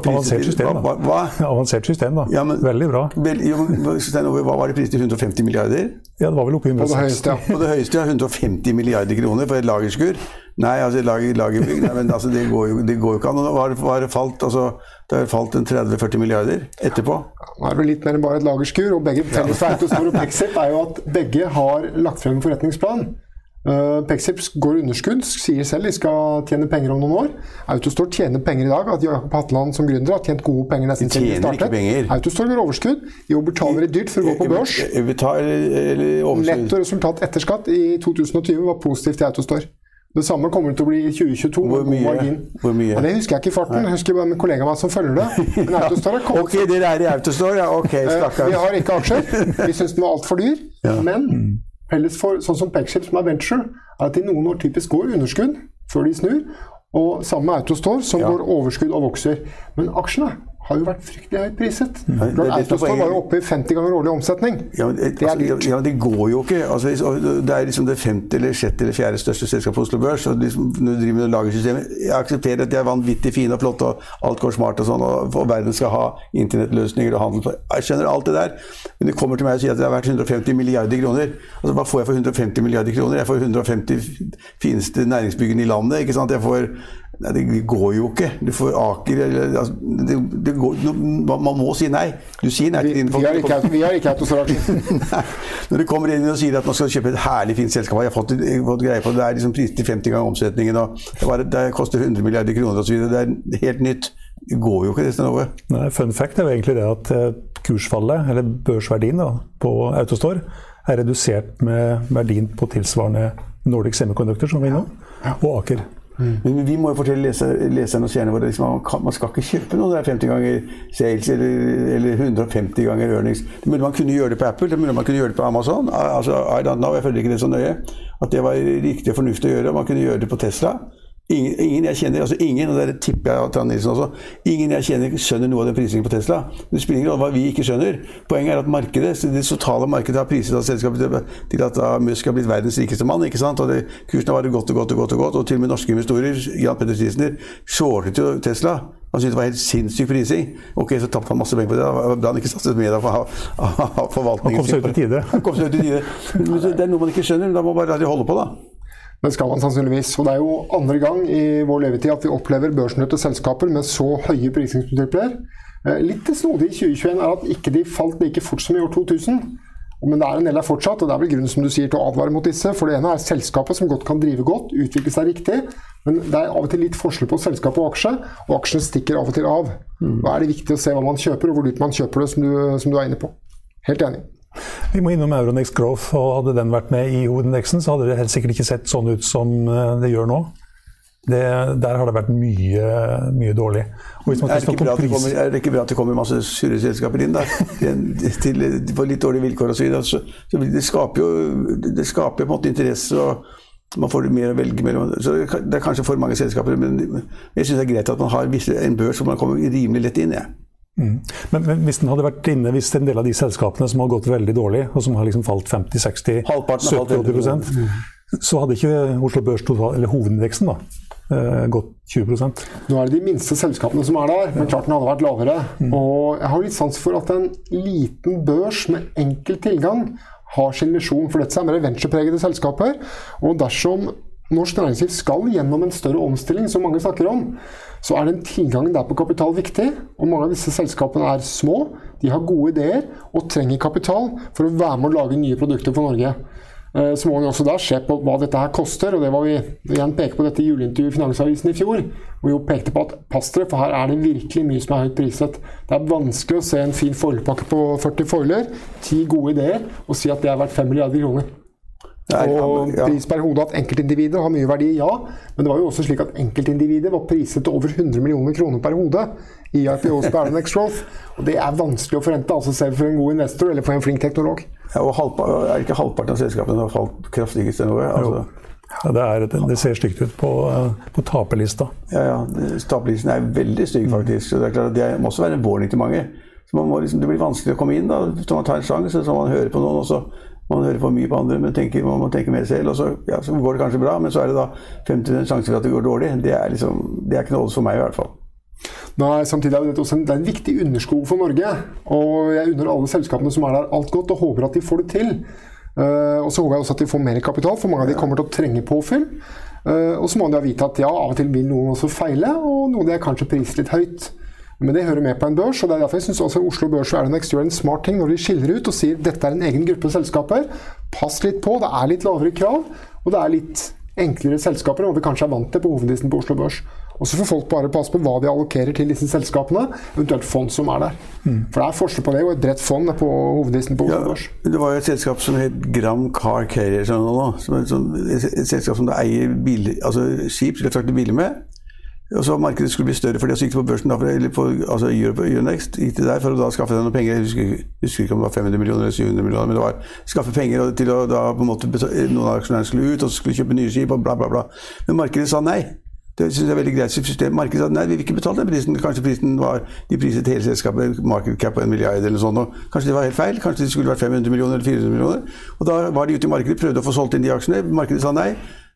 Avansert system. Hva, hva, Ja, avansert system, da. Ja, men- Veldig bra. Vel, jo, hva var det priset til? 150 milliarder? Ja, det var vel oppe i På det 160. høyeste, ja. På det høyeste ja, 150 milliarder kroner for et lagerskur. Nei, altså lager, lagerbygg nei, men altså, det, går jo, det går jo ikke an. Nå har det- falt, altså, det har falt en 30-40 milliarder etterpå. Nå er det litt mer enn bare et lagerskur. og begge Felles for Autostore og Pexip er jo at begge har lagt frem en forretningsplan. Uh, Pexip går underskudd, sier selv de skal tjene penger om noen år. Autostore tjener penger i dag. At Jakob Hatteland som gründer har tjent gode penger nesten De siden de startet. Autostore går overskudd. Jo, betaler det dyrt for å gå på børs. Vi tar, eller, eller. Netto resultat etter skatt i 2020 var positivt i Autostore. Det samme kommer det til å bli i 2022. Hvor mye? Hvor mye? Ja, det husker jeg ikke i farten. Jeg husker bare med kollegaen min som følger det. Men Autostore har kommet Ok, dere er i Autostore? Ja, ok, stakkars. Vi har ikke aksjer. Vi syns den var altfor dyr. Men felles for sånn som Pexip, som er venture, er at de noen år typisk går underskudd før de snur. Og sammen med Autostore, som går overskudd og vokser. Men aksjene har jo vært fryktelig høyt priset. er Autostore var jo oppe i 50 ganger årlig omsetning. Ja, det, Det er altså, dyrt. ja, det går jo ikke. Altså, det er liksom det femte eller sjette eller fjerde største selskapet på Oslo Børs. Og liksom, når du driver med lagersystemet Jeg aksepterer at de er vanvittig fine og flotte, og alt går smart og sånn, og verden skal ha internettløsninger og handel på Jeg skjønner alt det der, men du kommer til meg og sier at det er verdt 150 milliarder kroner. Altså, Hva får jeg for 150 milliarder kroner? Jeg får 150 fineste næringsbyggene i landet. ikke sant? Jeg får Nei, det går jo ikke. Du får Aker eller altså, det, det går, man, må si nei. Du sier nei til dine vi vi har ikke. Nei. Når du kommer inn og sier at man skal kjøpe et herlig fint selskap, jeg har fått, fått greie på det, det er liksom priset til 50 ganger omsetningen, og det, bare, det koster 100 milliarder kroner osv. Det er helt nytt. Det går jo ikke det Stenove. Nei, fun fact er jo egentlig det at eh, kursfallet, eller børsverdien da, på Autostore, er redusert med verdien på tilsvarende Nordic Semiconductor, som vi nå, og Aker. Men vi må jo fortelle leser, leserne og seerne våre liksom, man, kan, man skal ikke kjøpe noe der 50 ganger sales eller, eller 150 ganger earnings. Det mulig man kunne gjøre det på Apple, det mulig man kunne gjøre det på Amazon. Altså, I don't know, jeg føler ikke det så nøye. At det var riktig og fornuftig å gjøre. Man kunne gjøre det på Tesla. Ingen, ingen, jeg kjenner, altså ingen, og det tipper jeg Trond Nilsen også, ingen jeg kjenner skjønner noe av den prisingen på Tesla. Det spiller ingen rolle hva vi ikke skjønner. Poenget er at markedet, det totale markedet har priset av selskapet til at Musk har blitt verdens rikeste mann. ikke sant? Og det, Kursen har vært godt og godt og godt. og godt, og til og med norske investorer, Jan Petter Stisner, shortet jo Tesla. Han syntes det var helt sinnssyk prising. Ok, så tapte han masse penger på det. Da ble han ikke satset mer av forvaltningen. Han kom seg ut i tide. Han kom seg ut i tide. Men det er noe man ikke skjønner. Da må man bare holde på, da. Det skal man sannsynligvis. Og det er jo andre gang i vår levetid at vi opplever børsnøtte selskaper med så høye prisingsmultipler. Eh, litt snodig i 2021 er at ikke de falt like fort som i år 2000. Men det er en del der fortsatt, og det er vel grunnen som du sier til å advare mot disse. For det ene er selskapet som godt kan drive godt, utvikle seg riktig. Men det er av og til litt forskjell på selskap og aksje, og aksjen stikker av og til av. Da er det viktig å se hva man kjøper, og hvor dyrt man kjøper det, som du, som du er inne på. Helt enig. Vi må innom Euronex Growth, og hadde den vært med i hovedindeksen, så hadde det helt sikkert ikke sett sånn ut som det gjør nå. Det, der har det vært mye, mye dårlig. Er det, ikke bra at det kommer, er det ikke bra at det kommer masse sure selskaper inn der, til, på litt dårlige vilkår osv.? Så, så det skaper jo det skaper på en måte interesse. og man får mer å velge mellom. Så Det er kanskje for mange selskaper, men jeg syns det er greit at man har en børs hvor man kommer rimelig lett inn. Ja. Mm. Men, men, hvis den hadde vært inne, hvis en del av de selskapene som har gått veldig dårlig, og som har liksom falt 50-60-70-80 så hadde ikke Oslo Børs total, eller hovedindeksen da, gått 20% Nå er det de minste selskapene som er der, men klart den hadde vært lavere. Mm. Og jeg har litt sans for at en liten børs med enkel tilgang har sin visjon, for dette er mer venturepregede selskaper. Og dersom norsk næringsliv skal gjennom en større omstilling, som mange snakker om, så er den tilgangen der på kapital viktig. Og mange av disse selskapene er små, de har gode ideer og trenger kapital for å være med å lage nye produkter for Norge. Eh, så må vi også da se på hva dette her koster, og det var vi igjen peke på dette juleintervjuet i Finansavisen i fjor. Hvor vi jo pekte på at pass dere, for her er det virkelig mye som er høyt priset. Det er vanskelig å se en fin foilpakke på 40 foiler, ti gode ideer, og si at det er verdt 5 milliarder kroner. Og pris per hode at enkeltindivider har mye verdi, ja. Men det var jo også slik at enkeltindivider var priset til over 100 millioner kroner per hode i IPOs på Aronex Growth. Og det er vanskelig å forrente, altså selv for en god investor eller for en flink teknolog. Ja, og halvpart, Er ikke halvparten av selskapene som har falt kraftigst nå? Altså. Ja, det, er, det, ser stygt ut på, på taperlista. Ja, ja. Taperlisten er veldig stygg, faktisk. Så det, er klart, det må også være en warning til mange. Så liksom, det blir vanskelig å komme inn. da, Så man tar en sjanse, så man hører på noen. og så man hører for mye på andre, men tenker, man må tenke mer selv. og så, ja, så, går det kanskje bra, men så er det da 50 sjanse for at det går dårlig. Det er, liksom, det er ikke noe for meg, i hvert fall. Nei, samtidig er det, også en, det er en viktig underskog for Norge. Og jeg unner alle selskapene som er der, alt godt, og håper at de får det til. Uh, og så håper jeg også at de får mer kapital, for mange av de kommer til å trenge påfyll. Uh, og så må de vite at ja, av og til vil noen også feile, og noen er kanskje priset litt høyt. Men det hører med på en børs, og det er derfor jeg syns også Oslo Børs og en gjør en smart ting når de skiller ut og sier dette er en egen gruppe selskaper. Pass litt på, det er litt lavere krav, og det er litt enklere selskaper enn vi kanskje er vant til på hovedlisten på Oslo Børs. Og så får folk bare passe på hva de allokerer til disse selskapene, eventuelt fond som er der. Mm. For det er forskjell på det og et bredt fond på hovedlisten på Oslo Børs. Ja, det var jo et selskap som het Gram Car Carrier, som et, et, selskap som det eier bil, altså skip til å frakte biler med. Og så Markedet skulle bli større for det, så gikk det på børsen, da, eller på altså Europe, Euronext, gikk det der for å da skaffe deg noen penger. Jeg husker, husker, ikke om det var 500 millioner eller 700 millioner, men det var skaffe penger til å da på en måte Noen av aksjonærene skulle ut, og skulle kjøpe nye skip, og bla, bla, bla. Men markedet sa nei. Det synes jeg er veldig greit. Markedet sa nei, vi vil ikke betale den prisen. Kanskje prisen var De priset hele selskapet market cap på en milliard eller sånt. Og kanskje det var helt feil. Kanskje det skulle vært 500 millioner eller 400 millioner. Og da var de ute i markedet, prøvde å få solgt inn de aksjene. Markedet sa nei.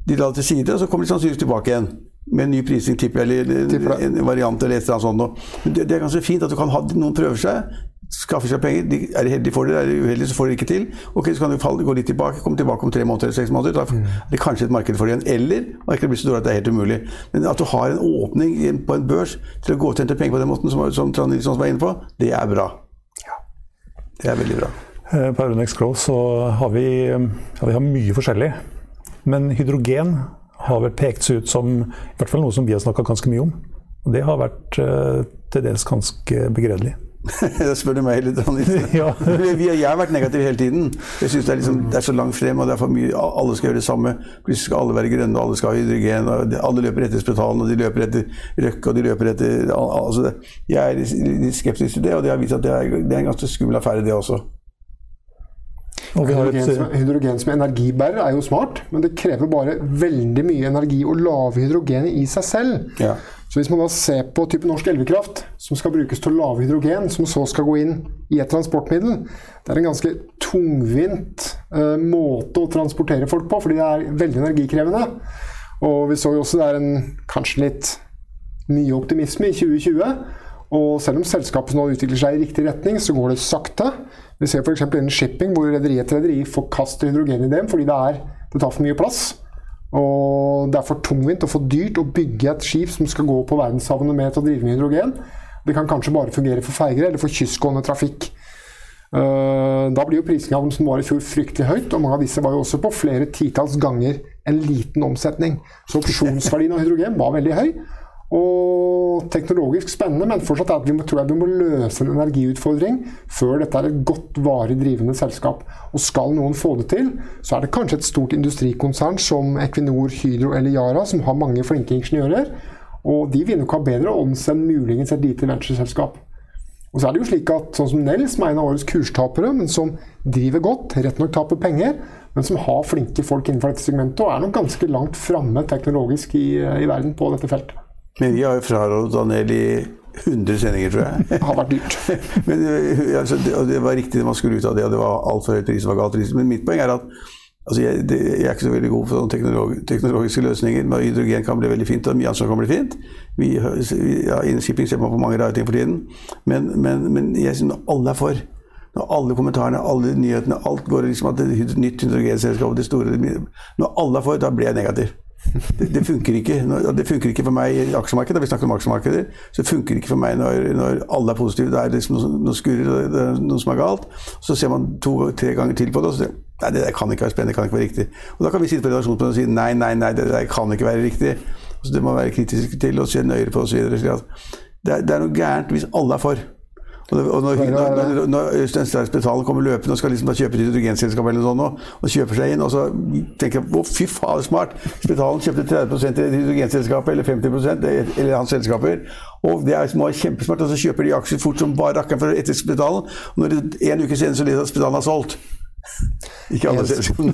De la det til side, og så kommer de sannsynligvis tilbake igjen med ny prising, tipper jeg, eller en variant eller et eller annet sånt. Men det, det, er ganske fint at du kan ha noen prøver seg, skaffer seg penger. De, er de heldige for det, er de uheldige så får de ikke til. Ok, Så kan du falle, gå litt tilbake, komme tilbake om tre måneder eller seks måneder. Da mm. er det kanskje et marked for det igjen. Eller markedet blir så dårlig at det er helt umulig. Men at du har en åpning på en børs til å gå og hente penger på den måten som, som Trond Nilsson var inne på, det er bra. Det er veldig bra. Eh, på Euronex Growth så har vi, ja, vi har mye forskjellig. Men hydrogen har vel pekt seg ut som i hvert fall noe som vi har snakka ganske mye om. Og det har vært uh, til dels ganske begredelig. da spør du meg litt. ja. jeg har vært negativ hele tiden. Jeg synes det er, liksom, det er, så langt frem, og det er for mye. Alle skal gjøre det samme. Plutselig skal alle være grønne, og alle skal ha hydrogen. og Alle løper etter spetalen, og de løper etter røkk, og de løper etter altså, Jeg er litt skeptisk til det, og det har vist at det er, det er en ganske skummel affære, det også. Hydrogen som, hydrogen som energibærer er jo smart, men det krever bare veldig mye energi å lage hydrogenet i seg selv. Ja. Så hvis man da ser på type norsk elvekraft, som skal brukes til å lage hydrogen, som så skal gå inn i et transportmiddel, det er en ganske tungvint uh, måte å transportere folk på, fordi det er veldig energikrevende. Og vi så jo også det er en kanskje litt mye optimisme i 2020. Og selv om selskapet nå utvikler seg i riktig retning, så går det sakte. Vi ser f.eks. innen shipping, hvor rederi etter rederi forkaster hydrogenideen fordi det, er, det tar for mye plass. Og det er for tungvint og for dyrt å bygge et skip som skal gå på verdenshavene med til å drive med hydrogen. Det kan kanskje bare fungere for ferger eller for kystgående trafikk. Eh, da blir jo prisingen som var i fjor fryktelig høyt, og mange av disse var jo også på flere titalls ganger en liten omsetning. Så opsjonsverdien av hydrogen var veldig høy og teknologisk spennende, men fortsatt er at vi må, tror jeg vi må løse en energiutfordring før dette er et godt varig drivende selskap. Og skal noen få det til, så er det kanskje et stort industrikonsern som Equinor, Hydro eller Yara, som har mange flinke ingeniører. Og de vil nok ha bedre odds enn muligens et lite ventureselskap. Og så er det jo slik at sånn som Nell, som er en av årets kurstapere, men som driver godt, rett nok taper penger, men som har flinke folk innenfor dette segmentet, og er nok ganske langt framme teknologisk i, i verden på dette feltet. Men vi har jo frarådet Daniel i 100 sendinger, tror jeg. Det har vært dyrt. Men, altså, det, og det var riktig det man skulle ut av det, og det var altfor høy pris, var galt pris. Men mitt poeng er at altså, jeg, det, jeg, er ikke så veldig god for sånne teknolog, teknologiske løsninger. Men hydrogen kan bli veldig fint, og mye annet kan bli fint. Vi, ja, Innen shipping ser man på mange rare ting for tiden. Men, men, men jeg syns alle er for når alle kommentarene, alle nyhetene, alt går liksom at det er nytt hydrogenselskap det store Når alle er for, da blir jeg negativ. Det, det, funker ikke. det funker ikke for meg i aksjemarkedet. Vi snakker om aksjemarkeder. Så det funker ikke for meg når, når alle er positive. Det er liksom noe skurrer, det er noe som er galt. Så ser man to-tre ganger til på det, og så sier nei, det der kan ikke være spennende, det kan ikke være riktig. Og da kan vi sitte på redaksjonsmøtet og si nei, nei, nei, det der kan ikke være riktig. Så det må være kritisk til og se nøyere på osv. Det, det er noe gærent hvis alle er for. Og når, når, når Øystein Strauss kommer løpende og skal liksom kjøpe et hydrogenselskap eller noe sånt, og kjøper seg inn, og så tenker jeg å fy faen, smart! Spetalen kjøpte 30% i hydrogenselskap, eller 50% eller hans selskaper. Og det er, kjempesmart, og så kjøper de aksjer fort som bare rakkeren etter Spetalen. Og når det, en uke senere så leser at Spetalen har solgt. Ikke alle selskapene.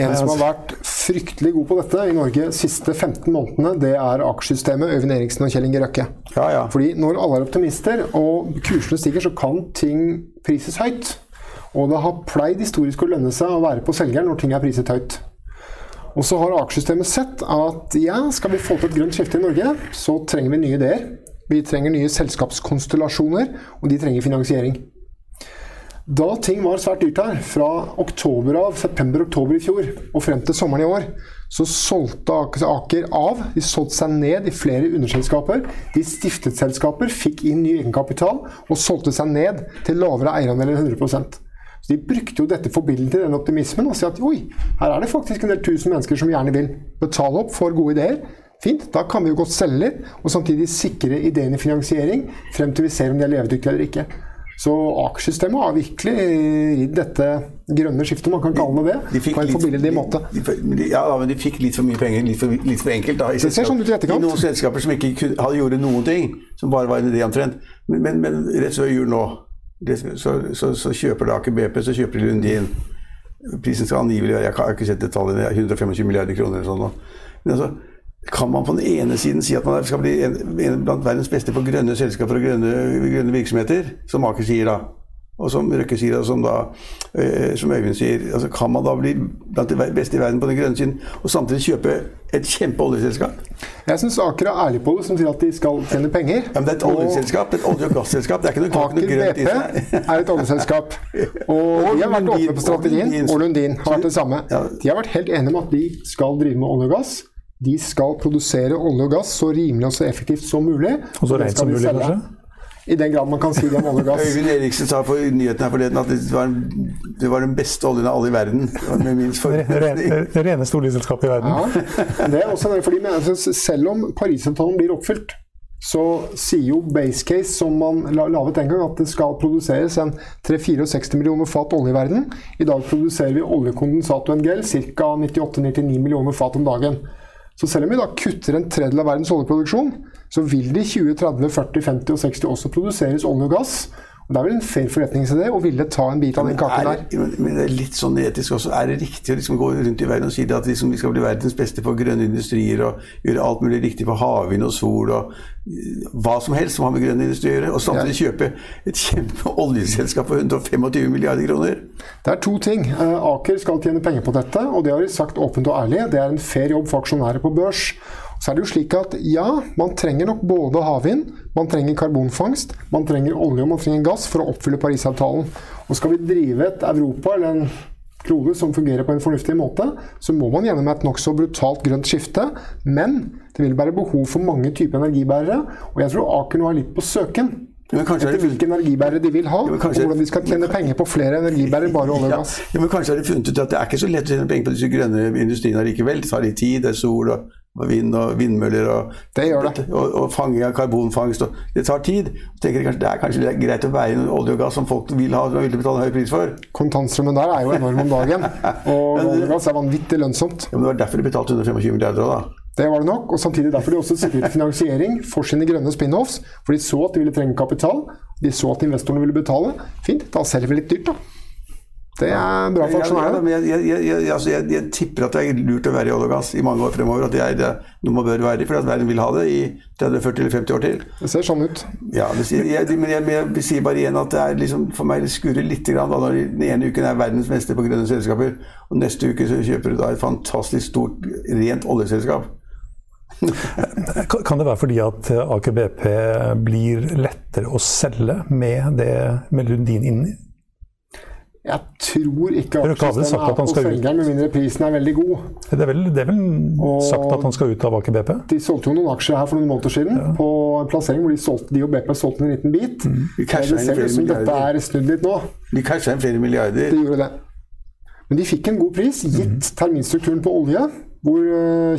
En som har vært fryktelig god på dette i Norge de siste 15 månedene, det er aksjesystemet Øyvind Eriksen og Kjell Inge Røkke. Ja, ja. Fordi når alle er optimister og kursene stiger, så kan ting prises høyt. Og det har pleid historisk å lønne seg å være på selgeren når ting er priset høyt. Og så har aksjesystemet sett at ja, skal vi få til et grønt skifte i Norge, så trenger vi nye ideer. Vi trenger nye selskapskonstellasjoner, og de trenger finansiering. Da ting var svært dyrt her, fra oktober av, september-oktober i fjor og frem til sommeren i år, så solgte Aker av. De solgte seg ned i flere underselskaper. De stiftet selskaper, fikk inn ny egenkapital og solgte seg ned til lavere eierandel enn 100 så De brukte jo dette forbildet til den optimismen og si at oi, her er det faktisk en del tusen mennesker som gjerne vil betale opp for gode ideer. Fint, da kan vi jo godt selge litt, og samtidig sikre ideene finansiering frem til vi ser om de er levedyktige eller ikke. Så Aker-systemet har virkelig ridd dette grønne skiftet, man kan kalle det det, de på en forbilledlig måte. De, ja, men de fikk litt for mye penger, litt for, litt for enkelt. Da, i det ser sånn ut i etterkant. I noen selskaper som ikke hadde gjort noen ting, som bare var en idé omtrent. Men, men, men, rett før jul nå, så, så, så kjøper da Aker BP, så kjøper de Lundin. Prisen skal angivelig være, jeg har ikke sett detaljene, 125 milliarder kroner eller sånn. Men altså, kan man på den ene siden si at man skal bli en, en blant verdens beste på grønne selskaper og grønne, grønne virksomheter, som Aker sier da, og som Røkke sier, og som, da, eh, som Øyvind sier. Altså, kan man da bli blant de beste i verden på den grønne siden, og samtidig kjøpe et kjempeoljeselskap? Jeg syns Aker er ærlig på det, som sier at de skal tjene penger. Ja, men det er et oljeselskap, et olje- og gasselskap. Det er ikke noe, Aker noe grønt i seg. er et oljeselskap. Og, og de har vært åpne på strategien. Og Lundin har vært det samme. De har vært helt enige om at de skal drive med olje og gass de skal produsere olje og gass så rimelig og så effektivt som mulig. Og så rent som mulig, kanskje? I den grad man kan si det om olje og gass. Øyvind Eriksen sa på nyhetene her forleden at det var, det var, den beste oljen av alle i verden. Det reneste oljeselskapet i verden. Ja, det er også fordi, altså, selv om Parisavtalen blir oppfylt, så sier jo Base Case, som man laget en gang, at det skal produseres en 3-64 millioner fat olje i verden. I dag produserer vi oljekondensat og NGL ca. 98-99 millioner fat om dagen. Så selv om vi da kutter en tredjedel av verdens oljeproduksjon, så vil det i 2030, 40, 50 og 60 også produseres olje og gass. Det er vel en fair forretningsidé å ville ta en bit av den kaken der. Men, men det er litt sånn etisk også. Er det riktig å liksom gå rundt i verden og si at liksom vi skal bli verdens beste på grønne industrier og gjøre alt mulig riktig på havvind og sol og hva som helst som har med grønn industri å gjøre, og samtidig kjøpe et kjempe oljeselskap for 125 milliarder kroner? Det er to ting. Eh, Aker skal tjene penger på dette, og det har de sagt åpent og ærlig. Det er en fair jobb for aksjonærer på børs. Så er det jo slik at ja, man trenger nok både havvind, man trenger karbonfangst, man trenger olje og man trenger gass for å oppfylle Parisavtalen. Og skal vi drive et Europa eller en klode som fungerer på en fornuftig måte, så må man gjennom et nokså brutalt grønt skifte. Men det vil være behov for mange typer energibærere, og jeg tror Aker nå er litt på søken. Etter hvilke energibærere de vil ha, kanskje, og hvordan de skal tjene penger på flere energibærere, bare olje og gass. Ja, ja, men kanskje har de funnet ut at det er ikke så lett å tjene penger på disse grønne industriene likevel. Det tar litt tid, det er sol og og vind og vindmøller og, det gjør det. og, og fanging av karbonfangst. Og, det tar tid. tenker kanskje, Det er kanskje greit å veie olje og gass som folk vil ha og vil betale høy pris for. Kontantstrømmen der er jo enorm om dagen. Og olje og gass er vanvittig lønnsomt. Ja, men Det var derfor de betalte 125 milliarder òg, da. Det var det nok, og samtidig derfor de også sikret finansiering for sine grønne spin-offs. For de så at de ville trenge kapital. De så at investorene ville betale. Fint, da selger vi litt dyrt, da. Det er bra for aksjonærene. Jeg, jeg, jeg, altså jeg, tipper at det er lurt å være i olje og gass i mange år fremover. At det er det noe man bør være i, for at verden vil ha det i 30, 40 eller 50 år til. Det ser sånn ut. Ja, men jeg, sier bare igjen at det er liksom, for meg det skurrer litt grann, da, når den ene uken er verdens mester på grønne selskaper, og neste uke så kjøper du da et fantastisk stort, rent oljeselskap. Kan det være fordi at Aker BP blir lettere å selge med det med Lundin inni? Jeg tror ikke aksjesystemet er på selgeren, med mindre prisen er veldig god. Det er vel, det er vel sagt at han skal ut av Aker BP? De solgte jo noen aksjer her for noen måneder siden, ja. på en plassering hvor de, solgte, de og BP solgte en liten bit. Mm. De det ser ut som dette er snudd litt nå. De casha inn flere milliarder. De gjorde det. Men de fikk en god pris, gitt mm. terminstrukturen på olje. Hvor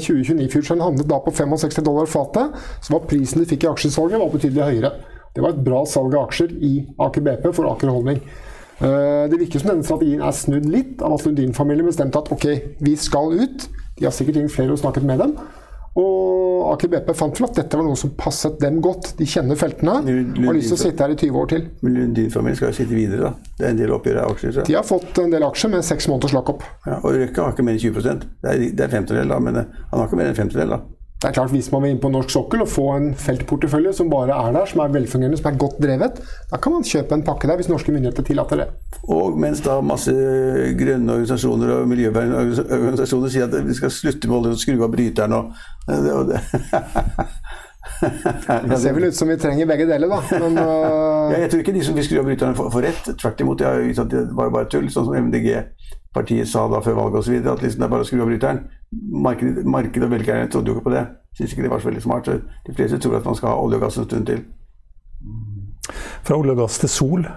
2029-futuren handlet da på 65 dollar fatet. Så var prisen de fikk i aksjesalget, var betydelig høyere. Det var et bra salg av aksjer i Aker BP for Aker Holding. Eh, det virker som denne strategien er snudd litt av at Lundin-familien bestemte at ok, vi skal ut. De har sikkert ringt flere og snakket med dem. Og Aker BP fant vel at dette var noe som passet dem godt. De kjenner feltene og har lyst til å sitte her i 20 år til. Men Lundin-familien skal jo sitte videre, da. Det er en del oppgjør av aksjer. Så. De har fått en del aksjer med seks måneders lockup. Ja, og Røkke har ikke mer enn 20 Det er, det er femtedel, da, men eh, han har ikke mer enn femtedel, da. Det er klart Hvis man vil inn på norsk sokkel og få en feltportefølje som bare er der, som er velfungerende, som er godt drevet, da kan man kjøpe en pakke der hvis norske myndigheter tillater det. Og mens da masse grønne organisasjoner og miljøvernorganisasjoner sier at vi skal slutte med og skru av bryteren og det, og det. det ser vel ut som vi trenger begge deler, da. Men, uh... ja, jeg tror ikke de som vil skru av bryterne får, rett. Tvert imot. Jeg det var bare tull, sånn som MDG partiet sa da før valget osv. At liksom det er bare å skru av bryteren. Markedet, markedet og velgerne trodde jo ikke på det. Syns ikke det var så veldig smart. Så de fleste tror at man skal ha olje og gass en stund til. Fra olje og gass til sol.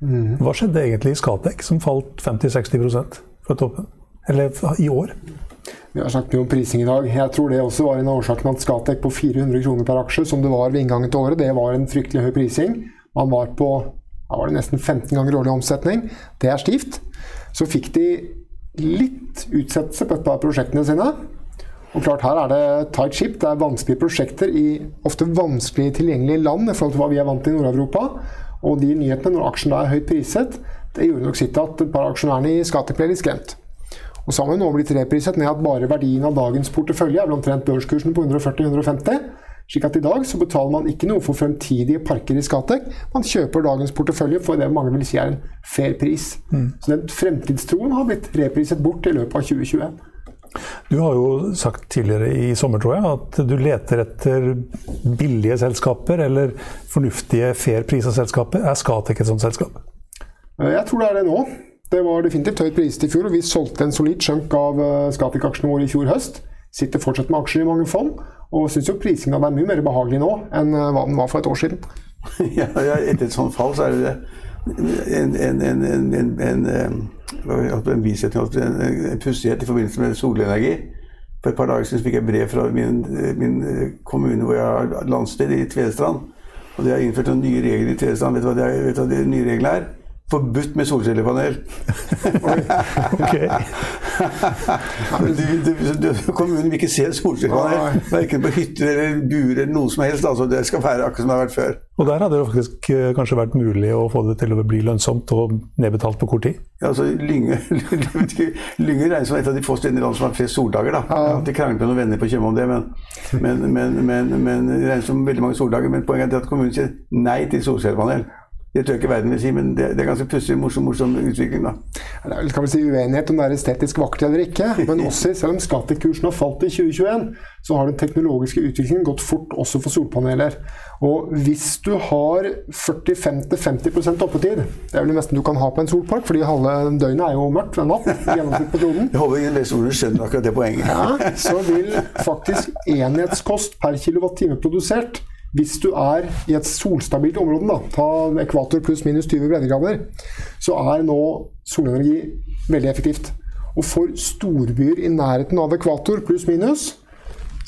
Mm. Hva skjedde egentlig i Skatek, som falt 50-60% fra toppen? Eller i år? Vi har snakket mye om prising i dag. Jeg tror det også var en av årsakene at Skatek på 400 kroner per aksje, som det var ved inngangen til året, det var en fryktelig høy prising. Man var på da var det nesten 15 ganger årlig omsetning. Det er stivt. Så fikk de litt utsettelse på et par prosjektene sine. Og klart Her er det tight ship. Det er vanskelige prosjekter i ofte vanskelig tilgjengelige land i forhold til hva vi er vant til i Nord-Europa. Og de nyhetene, når aksjen er høyt priset, det gjorde nok sitt til at et par aksjonærene i Skatek ble litt skremt. Og så har man nå blitt repriset ned at bare verdien av dagens portefølje er omtrent børskursen på 140-150. Slik at i dag så betaler man ikke noe for fremtidige parker i Skatek. Man kjøper dagens portefølje for det mange vil si er en fair pris. Mm. Så den fremtidstroen har blitt repriset bort i løpet av 2021. Du har jo sagt tidligere i sommer tror jeg, at du leter etter billige selskaper eller fornuftige fair prisa selskaper. Er Skatek et sånt selskap? Eh, jeg tror det er det nå. Det var definitivt høyt priset i fjor, og vi solgte en solid chunk av eh, Skatek-aksjene våre i fjor høst. Sitter fortsatt med aksjer i mange fond. Og syns jo prisingen er mye mer behagelig nå enn eh, hva den var for et år siden. ja, etter et sånt fall så er det en, en, en, en, en, en en pussighet i forbindelse med solenergi. For et par dager siden fikk jeg brev fra min, min kommune hvor jeg har landsted, i Tvedestrand. Og de har innført noen nye regler i Tvedestrand. Vet du hva, det er, vet du hva de nye reglene er? Forbudt med solcellepanel. okay. du, du, du, kommunen vil ikke se solcellepanel. Verken på hytter eller buer eller noe som helst. Altså, det skal være akkurat som det har vært før. Og der hadde det faktisk eh, kanskje vært mulig å få det til å bli lønnsomt og nedbetalt på kort tid? Ja, altså, Lynge, Lynge regnes som et av de få stedene i landet som har flest soldager. da. Jeg har kranglet med noen venner på Tjøme om det, men, men, men, men, regnes som veldig mange soldager. Men poenget er at kommunen sier nei til solcellepanel. Det tør ikke verden vil si, men det, det er ganske pussig, morsom, morsom utvikling. da. Det er vel skal vi si uenighet om det er estetisk vakkert eller ikke, men også selv om skattekursen har falt i 2021, så har den teknologiske utviklingen gått fort også for solpaneler. Og hvis du har 45-50% oppetid, det er vel det meste du kan ha på en solpark, fordi halve døgnet er jo mørkt ved natt. gjennomsnitt på kloden. Jeg håper ingen leseordene skjønner akkurat det poenget. Ja, så vil faktisk enhetskost per kilowattime produsert hvis du er i et solstabilt område, da, ta ekvator pluss minus 20 breddegrader, så er nå solenergi veldig effektivt. Og for storbyer i nærheten av ekvator pluss minus,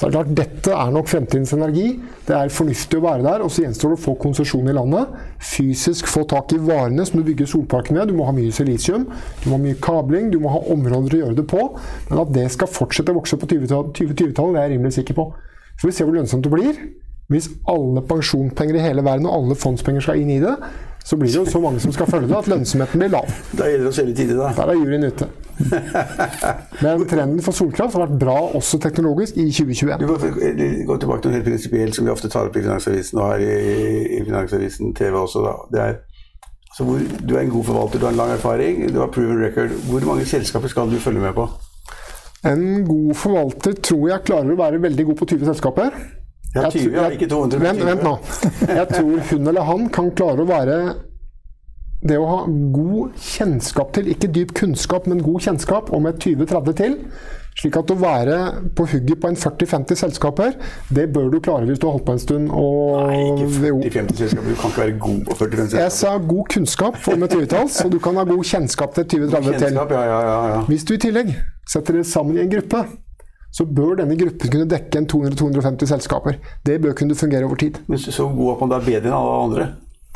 så er det klart dette er nok fremtidens energi. Det er fornuftig å være der. Og så gjenstår det å få konsesjon i landet. Fysisk få tak i varene som du bygger solparken med. Du må ha mye silisium, du må ha mye kabling, du må ha områder å gjøre det på. Men at det skal fortsette å vokse på 2020-tallet, det er jeg rimelig sikker på. Så vi ser hvor lønnsomt det blir. Hvis alle pensjonspenger i hele verden og alle fondspenger skal inn i det, så blir det jo så mange som skal følge det, at lønnsomheten blir lav. Da gjelder det å selge tidlig, da. Der er juryen ute. Men trenden for solkraft har vært bra også teknologisk i 2021. Du må gå tilbake til noe helt prinsipielt som vi ofte tar opp i Finansavisen og her i, Finansavisen TV også. Da. Det er, altså hvor, du er en god forvalter, du har en lang erfaring, du har proven record. Hvor mange selskaper skal du følge med på? En god forvalter tror jeg klarer å være veldig god på 20 selskaper. Ja, 20, ja, ikke 200. Vent, vent nå. Jeg tror hun eller han kan klare å være det å ha god kjennskap til, ikke dyp kunnskap, men god kjennskap om et 20-30 til. Slik at å være på hugget på en 40-50 selskaper, det bør du klare hvis du har holdt på en stund. Og, Nei, ikke 40-50 selskaper. Du kan ikke være god på 40-50 selskaper. Jeg sa god kunnskap om et 20-talls, og du kan ha god kjennskap til et 20-30 til. Ja, ja, ja, hvis du i tillegg setter det sammen i en gruppe, så bør denne gruppen kunne dekke en 200-250 selskaper. Det bør kunne fungere over tid. Men så god at man er bedre enn alle andre?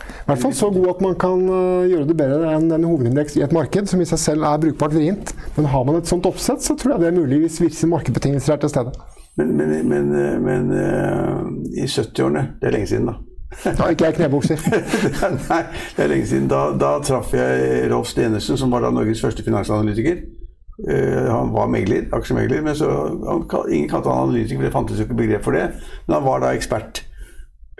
I hvert fall så god at man kan uh, gjøre det bedre enn en hovedindeks i et marked, som i seg selv er brukbart vrient. Men har man et sånt oppsett, så tror jeg det er mulig hvis visse markedsbetingelser er til stede. Men, men, men, men uh, i 70-årene Det er lenge siden, da. Da ikke jeg knebukser. Nei, det er lenge siden. Da, da traff jeg Rolf Stenersen, som var da Norges første finansanalytiker. Uh, han var megler, aksjemegler, men så, han, ingen kalte han analytiker, for det fantes jo ikke begrep for det. Men han var da ekspert.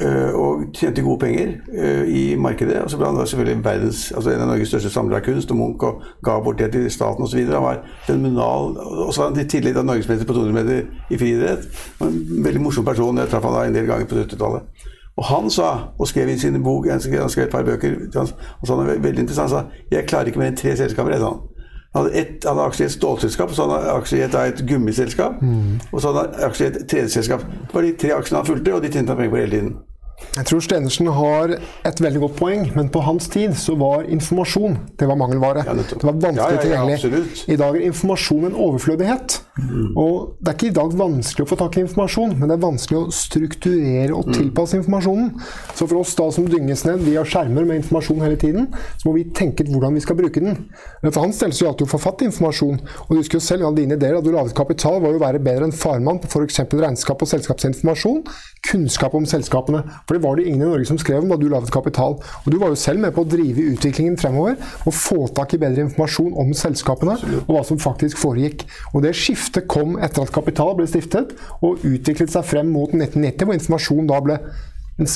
Uh, og tjente gode penger uh, i markedet. Og så ble han da selvfølgelig verdens, altså en av Norges største samlere av kunst og Munch og ga bort det til staten osv. Han var fenomenal. Og så var han i tillegg norgesmester på 200 meter i friidrett. En veldig morsom person. Jeg traff han da en del ganger på 70-tallet. Og han sa, og skrev i sin bok, han skrev, et par bøker, og så han er veldig interessant, han sa jeg klarer ikke mer enn tre selskaper. sa han. Han hadde, et, han hadde aksjer i et stålselskap, så han hadde aksjer i et gummiselskap. Mm. Og så hadde han aksjer i et 3D-selskap. Det var de tre aksjene han fulgte, og de tjente han penger på hele tiden. Jeg tror Stenersen har et veldig godt poeng, men på hans tid så var informasjon det var mangelvare. Ja, det var vanskelig tilgjengelig. I dag er informasjon en overflødighet. Mm. Og det er ikke i dag vanskelig å få tak i informasjon, men det er vanskelig å strukturere og tilpasse informasjonen. Så for oss da som dynges ned via skjermer med informasjon hele tiden, så må vi tenke ut hvordan vi skal bruke den. Men for hans del så gjaldt det å få fatt i informasjon. Og du husker jo selv alle dine ideer da du laget kapital, var jo å være bedre enn farmann på f.eks. regnskap og selskapsinformasjon. Kunnskap om selskapene. For det var det ingen i Norge som skrev om da du laget kapital. Og du var jo selv med på å drive utviklingen fremover og få tak i bedre informasjon om selskapene og hva som faktisk foregikk. Og det skiftet kom etter at Kapital ble stiftet og utviklet seg frem mot 1990, hvor informasjon da ble en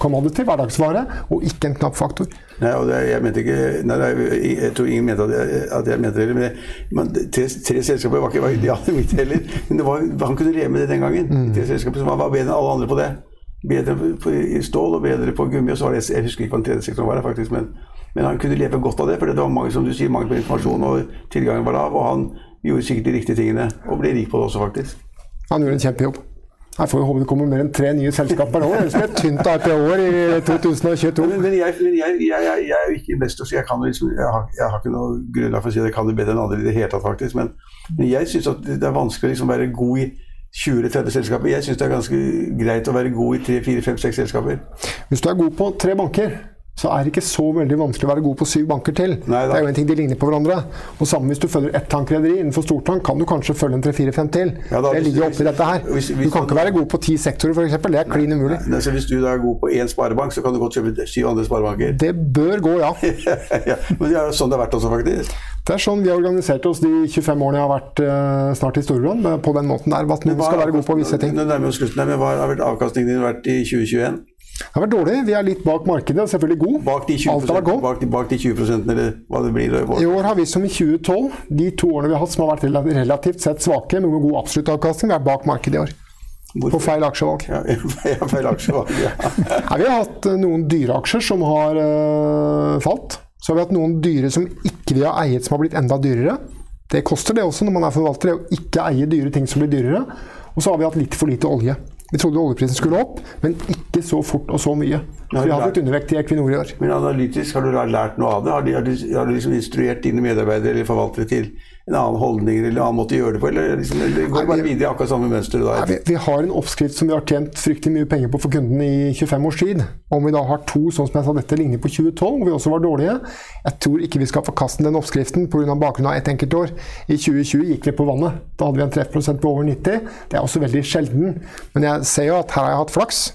commodity, hverdagsvare, og ikke en knapp faktor. Nei, og det, jeg mente ikke nei, Jeg tror ingen mente at jeg, at jeg mente det. Men tre, tre, selskaper var ikke var idealet mitt heller. Men var, han kunne leve med det den gangen. Mm. Tre selskaper som var bedre enn alle andre på det. Bedre på, i stål og bedre på gummi. og så var det, Jeg husker ikke hva den tredje sektoren var, faktisk, men, men, han kunne leve godt av det. For det var mange som du sier, mangel på informasjon, og tilgangen var lav. Og han gjorde sikkert de riktige tingene, og ble rik på det også, faktisk. Han gjorde en kjempejobb. Jeg får jo håpe det kommer mer enn tre nye selskaper nå. Ellers blir det tynt IPO-er i 2022. Men, men jeg, men jeg, jeg, jeg, er jo ikke investor, så jeg, kan liksom, har, jeg har ikke noe grunnlag for å si at jeg kan det bedre enn andre i det hele tatt, faktisk. Men, men jeg syns det er vanskelig å liksom være god i 20-30 selskaper. Jeg syns det er ganske greit å være god i 3-4-5-6 selskaper. Hvis du er god på tre banker, så er det ikke så veldig vanskelig å være god på syv banker til. Nei, det er jo en ting De ligner på hverandre. Og sammen Hvis du følger ett tankrederi innenfor stortank, kan du kanskje følge en tre-fire-fem til. Ja, da, det ligger jo oppi dette her. hvis- hvis du kan ikke være god på ti sektorer, f.eks. Det er klin umulig. Nei, så hvis du da er god på én sparebank, så kan du godt kjøpe syv andre sparebanker. Det bør gå, ja. ja, men det er jo sånn det har vært også, faktisk. Det er sånn vi har organisert oss de 25 årene jeg har vært uh, snart i Storebrand. På den måten der, at noen skal være god på visse ting. Nå nærmer vi oss slutten her, men Hva har avkastningen din vært i 2021? Det har vært dårlig. Vi er litt bak markedet, og selvfølgelig god. Bak de 20 Alt har vært godt. bak, de- bak de 20 eller hva det blir? I år har vi som i 2012, de to årene vi har hatt som har vært relativt sett svake, men med god absolutt avkastning, vi er bak markedet i år. På feil aksjevalg. Ja, feil aksjevalg. Ja. Nei, vi har hatt eh, noen dyre aksjer som har øh, falt. Så har vi hatt noen dyre som ikke vi har eiet, som har blitt enda dyrere. Det koster det også når man er forvalter, å ikke eie dyre ting som blir dyrere. Og så har vi hatt litt for lite olje. Vi trodde oljeprisen skulle opp, men ikke så fort og så mye. Så vi har blitt undervekt i Equinor i år. Men analytisk, har du lært noe av det? Har, de, har, du, har du liksom instruert dine medarbeidere eller forvaltere til en annen holdning eller en annen måte å gjøre det på? Eller, liksom, eller går det bare videre i akkurat samme mønster? Da? Nei, vi, vi har en oppskrift som vi har tjent fryktelig mye penger på for kundene i 25 års tid. Om vi da har to, sånn som jeg sa, dette ligner på 2012, hvor vi også var dårlige. Jeg tror ikke vi skal forkaste den oppskriften pga. bakgrunn av ett enkelt år. I 2020 gikk vi på vannet. Da hadde vi en treffprosent på over 90. Det er også veldig sjelden. Men jeg ser jo at her har jeg hatt flaks.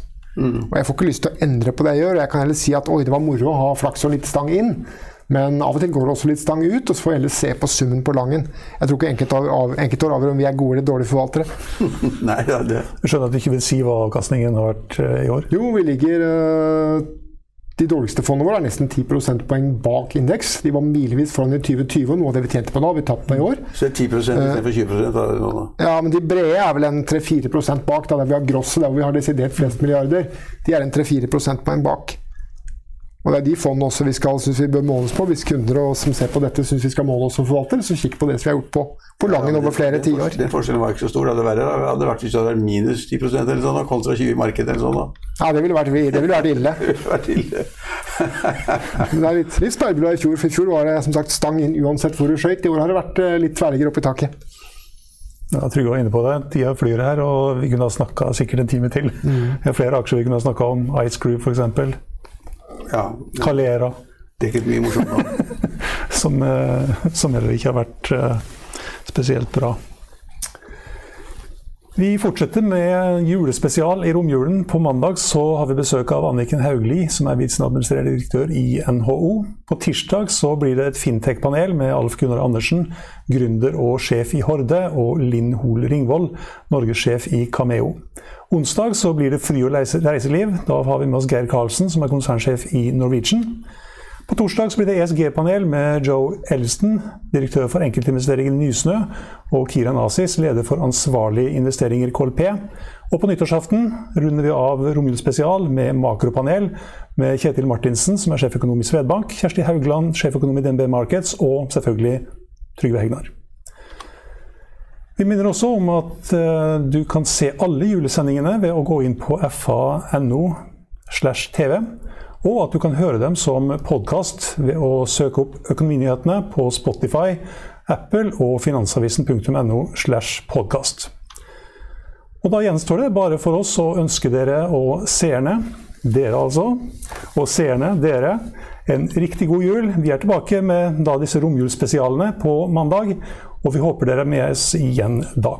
Og jeg får ikke lyst til å endre på det jeg gjør. Jeg kan heller si at oi, det var moro å ha flaks og litt stang inn. Men av og til går det også litt stang ut, og så får vi heller se på summen på langen. Jeg tror ikke enkeltår av, enkeltår avgjør om vi er gode eller dårlige forvaltere. Nei, ja, det, Jeg skjønner at du ikke vil si hva avkastningen har vært eh, i år. Jo, vi ligger øh, De dårligste fondene våre er nesten 10 prosentpoeng bak indeks. De var milevis foran i 2020, og noe av det vi tjente på da, har vi tapt på i år. så er 10 istedenfor 20 da, det da. Ja, men de brede er vel en 3-4% bak, da, der vi har grosset, der hvor vi har desidert flest milliarder. De er en 3-4 prosentpoeng bak. Og det er de fondene også vi skal, synes vi bør måles på. Hvis kunder og, som ser på dette syns vi skal måle oss som forvalter, så kikk på det som vi har gjort på, på langen over flere Den- den tiår. Den forskjellen var ikke så stor. Det hadde vært, det hadde vært hvis det hadde vært minus 10% eller sånn, kontra 20 i markedet eller sånn. da. Ja, det ville vært, det ville vært ille. Det ville vært ille. Det er litt, litt i fjor, for i fjor var det som sagt stang inn uansett hvor du skøyt. I år har det vært eh, litt tverrligger oppi i taket. Ja, Trygve var inne på det. Tida flyr her, og vi kunne ha snakka sikkert en time til. Mm. Vi har flere aksjer vi kunne ha snakka om. Ice Crew f.eks. Ja, Calera, dekket mye morsomt som, eh, som heller ikke har vært eh, spesielt bra. Vi fortsetter med julespesial i romjulen. På mandag så har vi besøk av Anniken Hauglie, som er viseadministrerende direktør i NHO. På tirsdag så blir det et fintech-panel med Alf Gunnar Andersen, gründer og sjef i Horde, og Linn Hol Ringvold, norgessjef i Cameo. Onsdag så blir det fri og reise- reiseliv. Da har vi med oss Geir Karlsen, som er konsernsjef i Norwegian. På torsdag blir det ESG-panel med Joe Elliston, direktør for enkeltinvesteringer i Nysnø, og Kiran Asis, leder for ansvarlige investeringer KLP. Og på nyttårsaften runder vi av romjulsspesial med makropanel med Kjetil Martinsen, som er sjeføkonom i Svedbank, Kjersti Haugland, sjeføkonom i DNB Markets, og selvfølgelig Trygve Hegnar. Vi minner også om at eh, du kan se alle julesendingene ved å gå inn på fa.no slash tv, og at du kan høre dem som podkast ved å søke opp Økonominyhetene på Spotify, Apple og finansavisen.no slash podcast. Og da gjenstår det bare for oss å ønske dere og seerne, dere altså, og seerne, dere, en riktig god jul. Vi er tilbake med da disse romjulsspesialene på mandag, og vi håper dere er med oss igjen da.